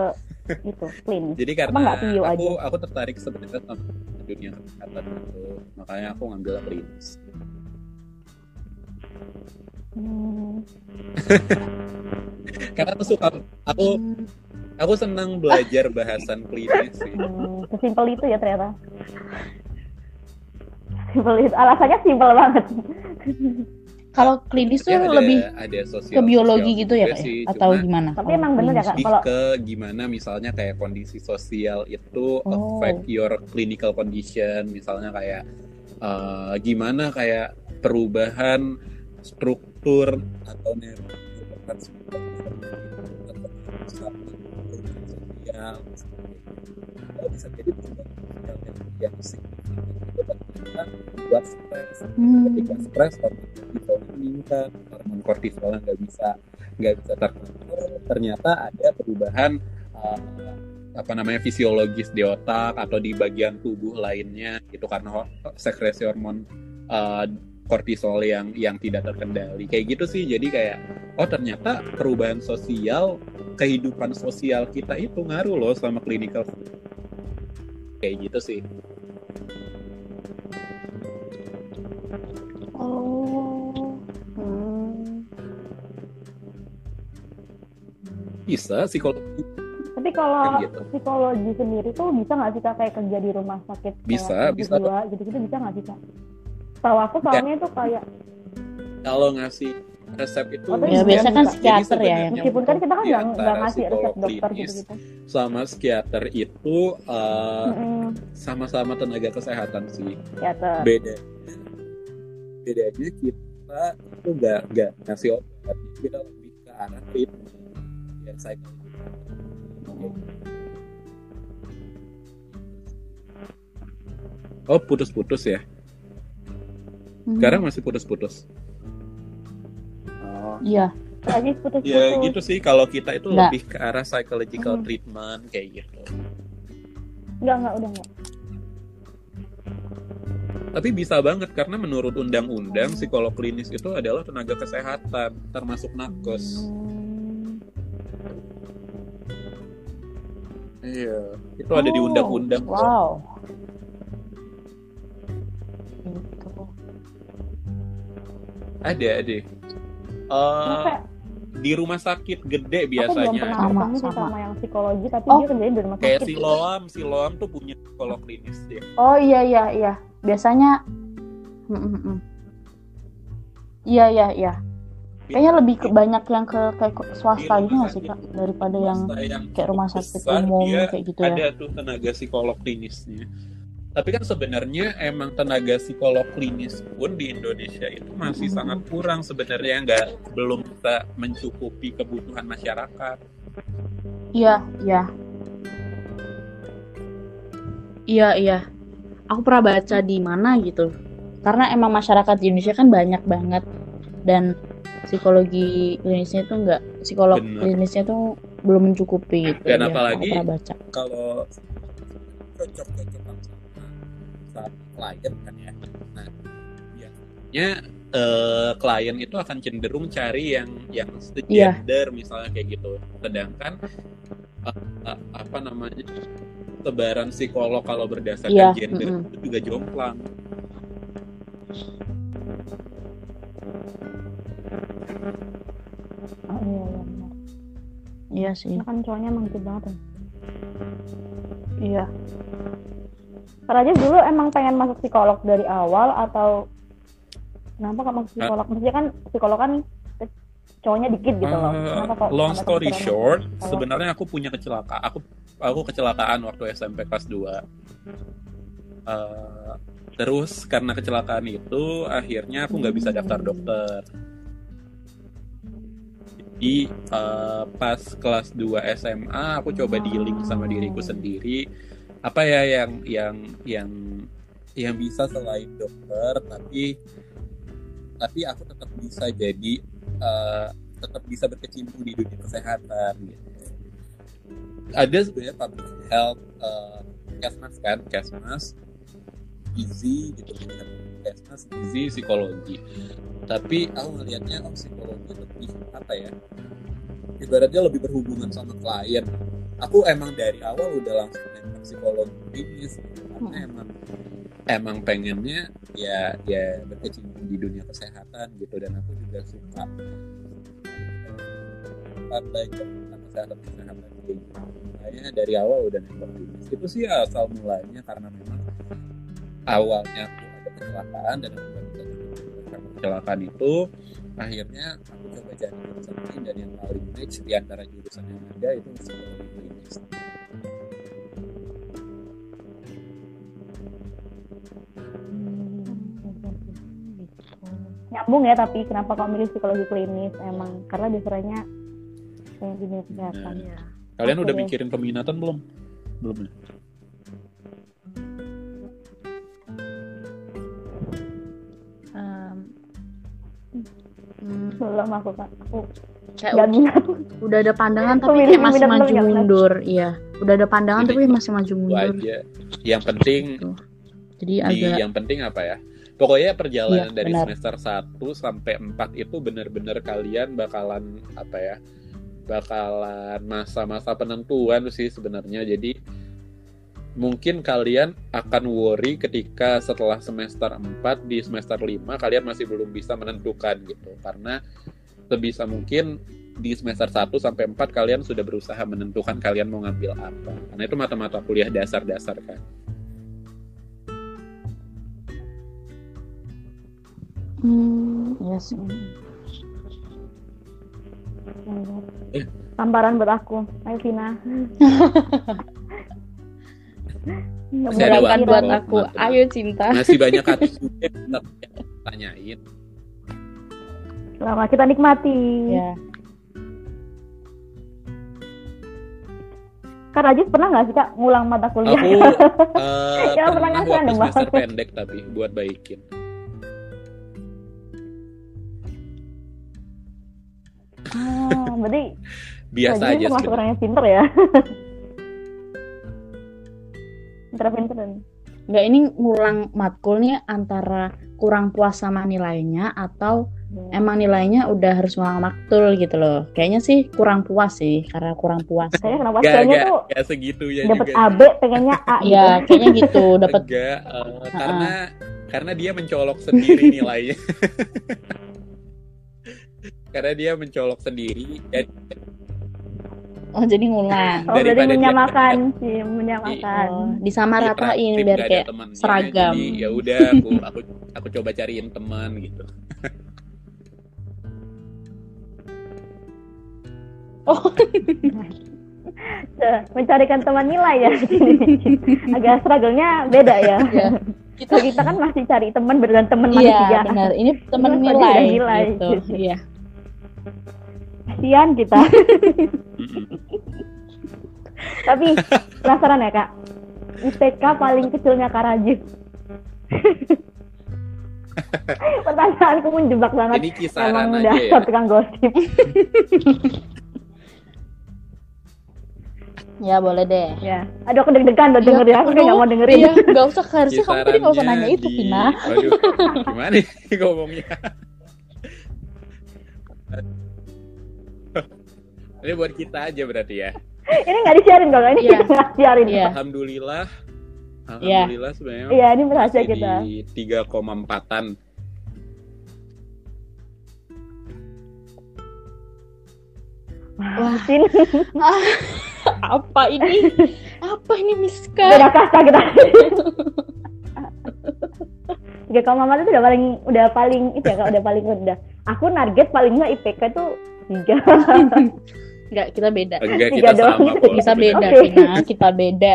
itu klinis? Jadi karena aku aja? aku tertarik sebenarnya sama dunia kesehatan itu, makanya aku ngambil klinis. Hmm. karena aku suka aku aku senang belajar bahasan klinis sih. Hmm, sesimpel itu ya ternyata. Simpel itu. Alasannya simpel banget. Kalau klinis tuh Ya, ada, lebih ada sosial, ke biologi sosial gitu ya, Kak? ya? sih, Atau cuma gimana? Tapi emang bener ya, Kak? Kalau ke gimana misalnya kayak kondisi sosial itu Oh. affect your clinical condition misalnya kayak eh, gimana kayak perubahan struktur atau neurotransmitter sosial kalau bisa jadi perubahan sosial yang yang signifikan itu ternyata buat stres. Hmm. ketika stres hormon kortisol meningkat. Hormon kortisolnya nggak bisa nggak bisa terkontrol. Ternyata ada perubahan uh, apa namanya fisiologis di otak atau di bagian tubuh lainnya gitu. Karena sekresi hormon uh, kortisol yang yang tidak terkendali. Kayak gitu sih. Jadi kayak oh ternyata perubahan sosial kehidupan sosial kita itu ngaruh loh sama clinical. Kayak gitu sih Oh. Hmm. bisa psikologi Tapi kalau Kan gitu. psikologi sendiri tuh bisa nggak sih Kak kayak kerja di rumah sakit Bisa, bisa. jiwa gitu-gitu bisa nggak sih Kak? Tahu aku soalnya itu kayak kalau ngasih resep itu Ya biasa kan psikiater ya yang meskipun kan kita kan nggak ngasih resep dokter klinis gitu-gitu. sama psikiater itu uh, Mm-mm. sama-sama tenaga kesehatan sih Psikiater. beda bedanya kita itu nggak nggak ngasih obat kita lebih ke arah treatment ya cycle oh putus-putus ya Hmm. sekarang masih putus-putus oh Iya. Lagi putus-putus. ya gitu sih kalau kita itu Nggak. lebih ke arah psychological Hmm. treatment kayak gitu Enggak enggak udah enggak. Tapi bisa banget karena menurut undang-undang psikolog klinis itu adalah tenaga kesehatan termasuk nakes. Hmm. Iya, itu ada di Oh, undang-undang. kok. Wow. Gitu. Ada, ada. Eh, di rumah sakit gede Aku belum biasanya. pernah Sama, sama. sama yang psikologi tapi Oh. dia kerjanya di rumah Kayak sakit. Siloam, Siloam tuh punya psikolog klinis dia. Oh iya iya iya. Biasanya Mm, mm, mm. Iya iya iya. Kayaknya lebih ke banyak yang ke kayak swasta gitu nggak sih kak daripada yang Swasta kayak rumah sakit besar, umum dia kayak gitu ya. ada tuh tenaga psikolog klinisnya. Tapi kan sebenarnya emang tenaga psikolog klinis pun di Indonesia itu masih sangat kurang sebenarnya nggak belum bisa mencukupi kebutuhan masyarakat. Iya iya. Iya iya. Aku pernah baca di mana gitu. Karena emang masyarakat di Indonesia kan banyak banget dan psikologi klinisnya tuh nggak psikolog Bener. klinisnya tuh belum mencukupi gitu. Dan Iya, apalagi- baca. Kalau sama klien kan ya. Nah, biasanya eh, klien itu akan cenderung cari yang yang Iya. segender misalnya kayak gitu. Sedangkan eh, eh, apa namanya sebaran psikolog kalau berdasarkan Iya, gender mm-mm. itu juga jomplang. Oh, iya, iya, benar. Iya sih. Karena kan cowoknya emang gitu banget ya. Iya. Raja dulu emang pengen masuk psikolog dari awal atau kenapa kamu psikolog? Maksudnya kan psikolog kan cowoknya dikit gitu loh. Uh, kok long story short sebenarnya aku punya kecelakaan aku aku kecelakaan waktu SMP kelas 2 uh, terus karena kecelakaan itu akhirnya aku nggak bisa daftar dokter. Jadi uh, pas kelas 2 SMA aku coba dealing sama diriku sendiri apa ya yang yang yang yang bisa selain dokter tapi tapi aku tetap bisa jadi uh, tetap bisa berkecimpung di dunia kesehatan gitu. Ada sebenarnya public health uh, kesmas kan, kesmas, easy gitu kesmas, easy psikologi. Tapi aku ngelihatnya oh psikologi lebih apa ya? Ibaratnya lebih berhubungan sama klien. Aku emang dari awal udah langsung nembak psikologi klinis gitu, karena hmm. emang emang pengennya ya ya berkecimpung di dunia kesehatan gitu dan aku juga suka pandai tentang kesehatan kesehatan gitu dari awal udah nembak bisnis itu sih asal mulanya karena memang awalnya aku ada kecelakaan dan aku gak bisa karena kecelakaan itu akhirnya aku coba jurusan lain dan yang paling match di antara jurusan yang ada itu psikologi klinis nyambung ya tapi kenapa kau milih psikologi klinis? Emang karena dasarnya kayak dunia kesehatan ya. kalian udah mikirin peminatan belum? Belum ya? Belum aku kan aku kayak udah, udah ada pandangan tapi kayak masih maju mundur. Iya. Udah ada pandangan tapi masih maju mundur. aja. yang penting gitu. Jadi di, agak yang penting apa ya Pokoknya perjalanan ya, dari benar. semester 1 sampai 4 itu benar-benar kalian bakalan apa ya? Bakalan masa-masa penentuan sih sebenarnya. Jadi mungkin kalian akan worry ketika setelah semester 4 di semester 5 kalian masih belum bisa menentukan gitu. Karena sebisa mungkin di semester 1 sampai 4 kalian sudah berusaha menentukan kalian mau ngambil apa. Karena itu mata-mata kuliah dasar-dasar kan. Hmm, yes. Eh. Tamparan buat aku, ayo Vina. Waktu buat aku, ayo cinta. Masih banyak yang tanyain. Selamat kita nikmati. Ya. Kak Rajis pernah nggak sih kak ngulang mata kuliah? Aku uh, ya, pernah, pernah waktu semester pendek tapi buat baikin. Ah, berarti biasa aja termasuk orang yang pinter ya. pinter-pinter dan Enggak ini ngulang matkulnya antara kurang puas sama nilainya atau hmm. emang nilainya udah harus ngulang maktul gitu loh. Kayaknya sih kurang puas sih karena kurang puas. Kayaknya kenapa kayaknya tuh gak segitu ya dapat AB pengennya A gitu. Ya, kayaknya gitu, dapat uh, karena karena dia mencolok sendiri nilainya. Karena dia mencolok sendiri dan Oh jadi ngulang. Oh jadi menyamakan sih, menyamakan. Oh, disamaratain biar kayak seragam. Jadi ya udah aku aku aku coba cariin teman gitu. oh. mencarikan teman nilai ya agak struggle-nya beda ya. ya. Kita kita kan masih cari teman berdasarkan teman iya, manusia. Iya benar. Ini teman nilai. nilai. Gitu. Iya kasihan kita tapi penasaran ya kak IPK paling kecilnya Kak Rajif pertanyaanku menjebak banget ini kisaran emang aja ya tukang gosip Ya boleh deh. Ya. Aduh aku deg-degan udah denger ya. Aku kayak gak mau dengerin. Iya, gak usah harusnya kamu tadi gak usah nanya itu, Pina. Waduh, gimana nih ngomongnya? Ini buat kita aja berarti ya. ini nggak disiarin kalau ini yeah. nggak disiarin. Yeah. Alhamdulillah. Alhamdulillah yeah. sebenarnya. Iya, ini berhasil kita. Di tiga koma empatan. Wah, apa ini? Apa ini Miska? Beda kasta kita. 3,4 itu udah paling udah paling itu ya kalau udah paling rendah. Aku target paling nggak IPK itu 3. Enggak, kita beda. Enggak, kita doang. Kok, bisa Kita beda, okay. Fina. Kita beda.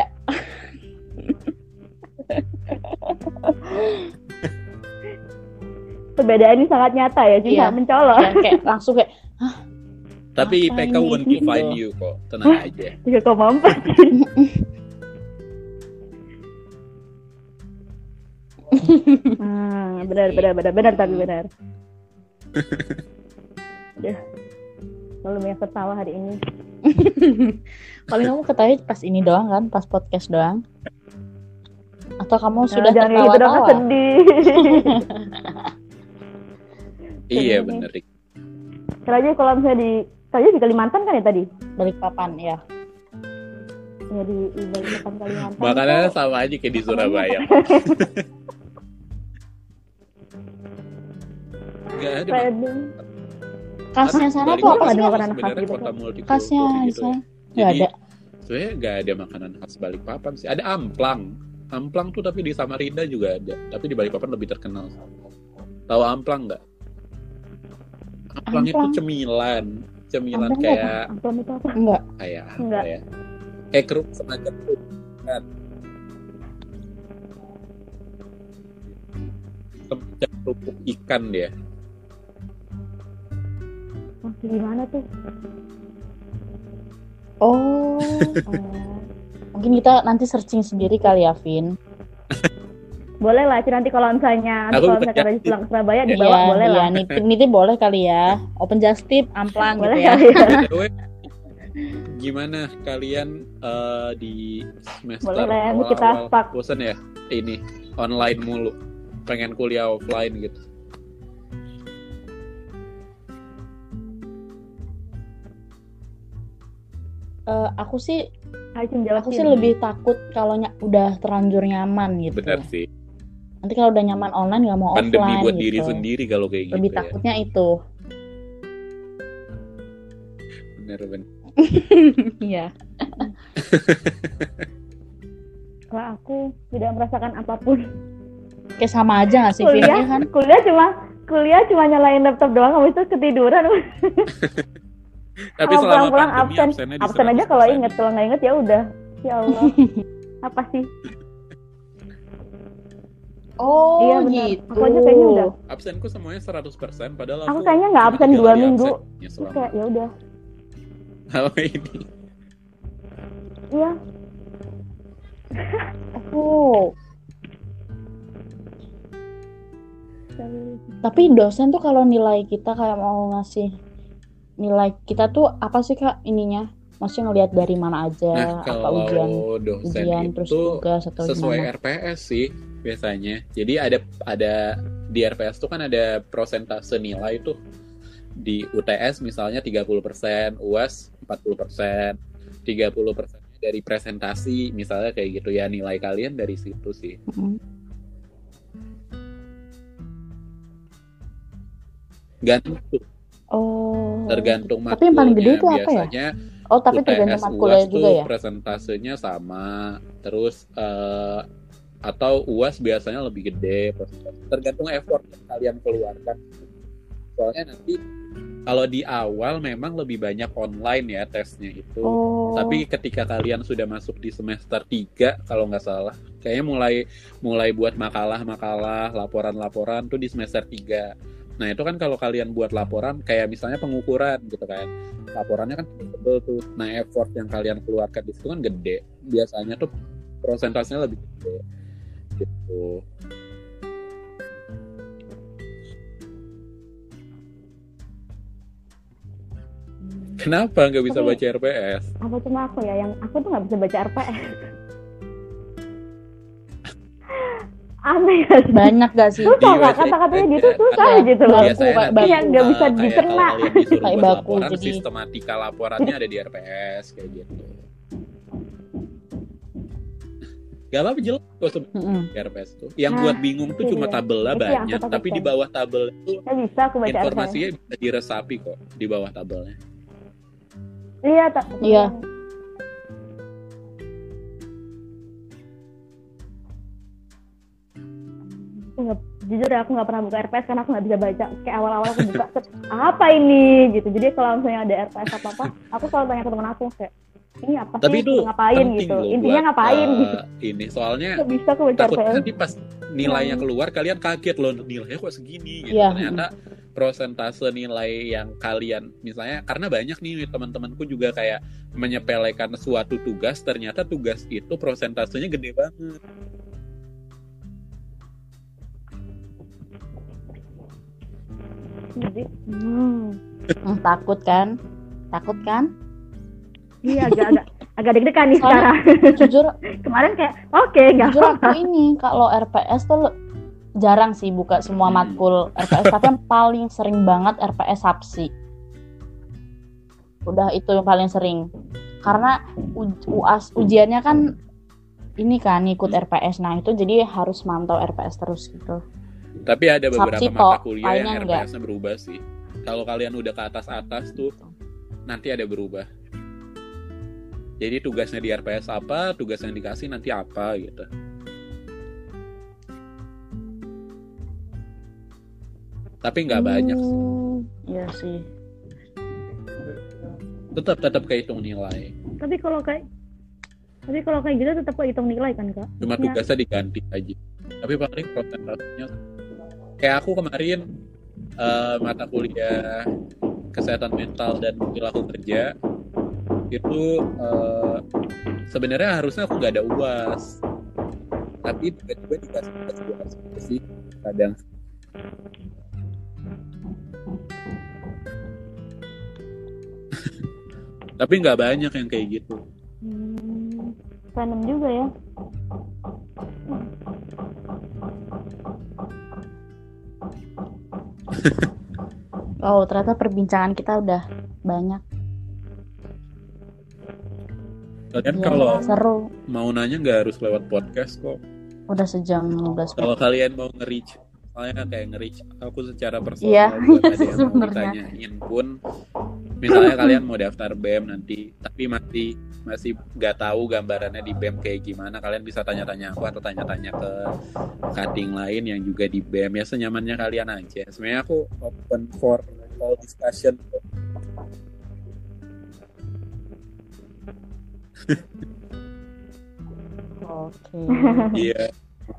Perbedaan ini sangat nyata ya, Cinta. Iya. Mencolok. Ya, kayak langsung kayak, Tapi IPK won't define gitu? you kok. Tenang aja. 3,4. Hmm, benar benar benar benar tapi benar ya lalu banyak tertawa hari ini paling kamu ketahui pas ini doang kan, pas podcast doang. Atau kamu Nah, sudah jangan kayak gitu dong sedih Iya Jadi- bener. Kalau aja kalau misalnya di Kalau di Kalimantan kan ya tadi? Balikpapan ya. Ya di, di Kalimantan. Makanannya sama aja kayak di Surabaya. Gak ada. Khasnya sana tuh apa ada sih? makanan khas gitu kota kan? multikultur Khasnya di gitu ya. sana nggak Jadi, ada. Sebenarnya nggak ada makanan khas Balikpapan sih. Ada amplang. Amplang tuh tapi di Samarinda juga ada. Tapi di Balikpapan lebih terkenal. Tahu amplang nggak? Amplang, itu Amplang? cemilan. Cemilan Amplang kayak apa? Amplang itu apa? Enggak. kayak apa Nggak. ya? Kayak kerupuk semacam itu. Kan. Semacam kerupuk ikan dia. Wah, gimana tuh? Oh. Oh. Mungkin kita nanti searching sendiri kali ya, Vin. Boleh lah, nanti kalau misalnya Aku kalau Raji jadi. pulang ke Surabaya Iya, dibawa boleh iya, lah. nitip nitip boleh kali ya. Open just tip, amplang Boleh gitu ya. ya. Way, gimana kalian eh, di semester Boleh nanti kita bosan ya ini online mulu pengen kuliah offline gitu Eh, aku sih aku sih lebih takut kalau ny- udah terlanjur nyaman gitu. benar sih Nanti kalau udah nyaman online nggak mau pandemi offline buat gitu. diri sendiri kalau kayak gitu Lebih ya takutnya itu. bener bener Iya. Kalau aku tidak merasakan apa pun. Kayak sama aja nggak sih, kuliah, Ya kan? kuliah cuma kuliah cuma nyalain laptop doang, habis itu ketiduran. tapi Kalau selama pulang-pulang pandemi absen, absennya di absen aja 100%. kalau inget, kalau nggak inget ya udah. Ya Allah, apa sih? Oh, Iya, benar. gitu. Aku aja kayaknya udah. absenku semuanya 100% padahal Aku aku kayaknya nggak absen dua minggu. selama kayak ya udah, hal ini iya. Oh. Tapi dosen tuh kalau nilai kita kayak mau ngasih nilai kita tuh apa sih kak ininya? Maksudnya ngelihat dari mana aja? nah apa kalau ujian dosen ujian itu terus tugas atau sesuai gimana? RPS sih biasanya. Jadi ada ada di RPS tuh kan ada prosentase nilai tuh di UTS misalnya 30%, UAS 40%, 30% dari presentasi misalnya kayak gitu ya nilai kalian dari situ sih. Mm. Gantung Oh. tergantung Tapi yang paling gede itu matkulnya. apa ya? Biasanya Oh tapi UTS tergantung matkulnya juga tuh ya. presentasenya sama terus eh, atau UAS biasanya lebih gede tergantung effort yang kalian keluarkan soalnya nanti kalau di awal memang lebih banyak online ya tesnya itu Oh. tapi ketika kalian sudah masuk di semester 3 kalau nggak salah kayaknya mulai mulai buat makalah-makalah laporan-laporan tuh di semester 3 nah itu kan kalau kalian buat laporan kayak misalnya pengukuran gitu kan. Laporannya kan tebel tuh. Nah effort yang kalian keluarkan di situ kan gede. Biasanya tuh prosentasenya lebih gede. Gitu. Kenapa nggak bisa baca RPS Apa cuma aku ya yang aku tuh nggak bisa baca RPS. Aneh ya. banyak gak sih? Susah nggak website kata-katanya aja gitu susah ada. gitu loh. Baku, biasanya baku. Yang nggak bisa kayak dicerna. Kayak baku, laporan jadi- sistematika laporannya ada di RPS kayak gitu Gak apa-apa jelas kok di RPS tuh. Yang Nah, buat bingung tuh cuma tabelnya yang aku banyak, tapi di bawah tabel itu Saya bisa aku baca RPS. informasinya bisa diresapi kok di bawah tabelnya. Iya, tak. Iya. Nggak jujur ya aku nggak pernah buka RPS karena aku nggak bisa baca. Kayak awal-awal aku buka apa ini? Gitu. Jadi kalau misalnya ada RPS apa apa aku selalu tanya ke teman aku kayak ini apa Tapi sih? itu ngapain? gitu. loh intinya buat, ngapain? uh, gitu. Ini soalnya Nggak bisa aku baca takut RPS nanti pas nilainya Hmm. keluar kalian kaget loh nilainya kok segini? Gitu. Iya. Ternyata prosentase nilai yang kalian misalnya karena banyak nih teman-temanku juga kayak menyepelekan suatu tugas ternyata tugas itu prosentasenya gede banget. Jadi hmm, Hmm, takut kan? Takut kan? Iya agak agak agak deg-degan nih Soalnya- sekarang. jujur kemarin kayak oke nggak jujur apa-apa. aku ini kalau RPS tuh jarang sih buka semua Hmm. matkul RPS tapi yang paling sering banget RPS Sapsi. Udah itu yang paling sering. Karena u- UAS ujiannya kan ini kan ikut RPS nah itu jadi harus mantau RPS terus gitu Tapi ada beberapa Sabsi mata kuliah yang. RPS-nya berubah sih. Kalau kalian udah ke atas-atas tuh nanti ada berubah. Jadi tugasnya di RPS apa, tugas yang dikasih nanti apa gitu. Tapi nggak banyak. Hmm, iya sih Tetap tetap kehitung nilai. tapi kalau kayak tapi kalau kayak gitu tetap hitung nilai kan kak Cuma Ya. tugasnya diganti aja. Tapi paling prosentasenya kayak aku kemarin eh, mata kuliah kesehatan mental dan perilaku kerja itu eh, sebenarnya harusnya aku nggak ada uas. Tapi tiba-tiba dikasih tugas uas gitu sih kadang. Tapi nggak banyak yang kayak gitu. Hmm, random juga ya oh ternyata perbincangan kita udah banyak. Kalian Iya, kalau seru. mau nanya nggak harus lewat podcast kok. Udah sejam 15 kalau menit kalian mau nge-reach soalnya kayak nge-reach aku secara personal Iya, buat ada yang mau sebenarnya. ditanyain pun misalnya kalian mau daftar BEM nanti tapi masih masih nggak tahu gambarannya di BEM kayak gimana kalian bisa tanya-tanya aku atau tanya-tanya ke cutting lain yang juga di BEM ya senyamannya kalian aja. Sebenarnya aku open for all discussion. Oke. Iya.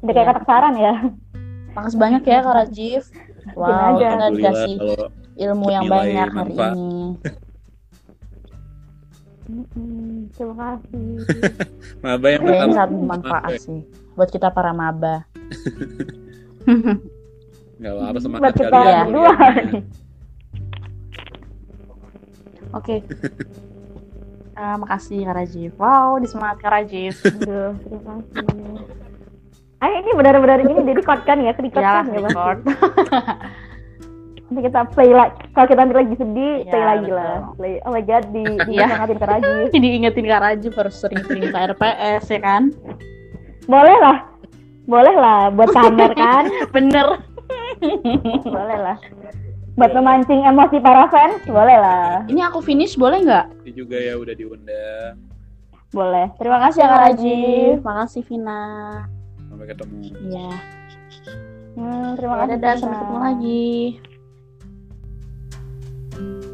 Udah kayak kata saran ya? Makasih banyak ya Kak Rajif wow kita dikasih kalau ilmu yang Nilai banyak hari manfaat. ini terima kasih maba yang tetap sangat bermanfaat sih buat kita para maba nggak apa-apa semangat buat kita kalian berdua Oke. Eh, makasih Kak Rajif. Wow, disemangat Kak Rajif. Aduh, terima kasih Ayo ini benar-benar ini jadi record kan ya, record Iyalah, kan ya Bang? Nanti kita play lagi. Kalau kita nanti lagi sedih, Iya, play lagi betul. lah. Play. Oh my god, di di Iya. semangatin ke Raji. Jadi ingetin Kak Rajif harus sering-sering ke RPS ya kan? Boleh lah. Boleh lah buat pamer kan? Bener. boleh lah. Buat memancing emosi para fans, boleh lah. Ini aku finish boleh nggak? Ini juga ya udah diundang Boleh. Terima kasih ya Kak Rajif. Makasih Vina. sampai ketemu Iya. Hmm, terima Ya, kasih. dadah, Vina. sampai ketemu lagi. you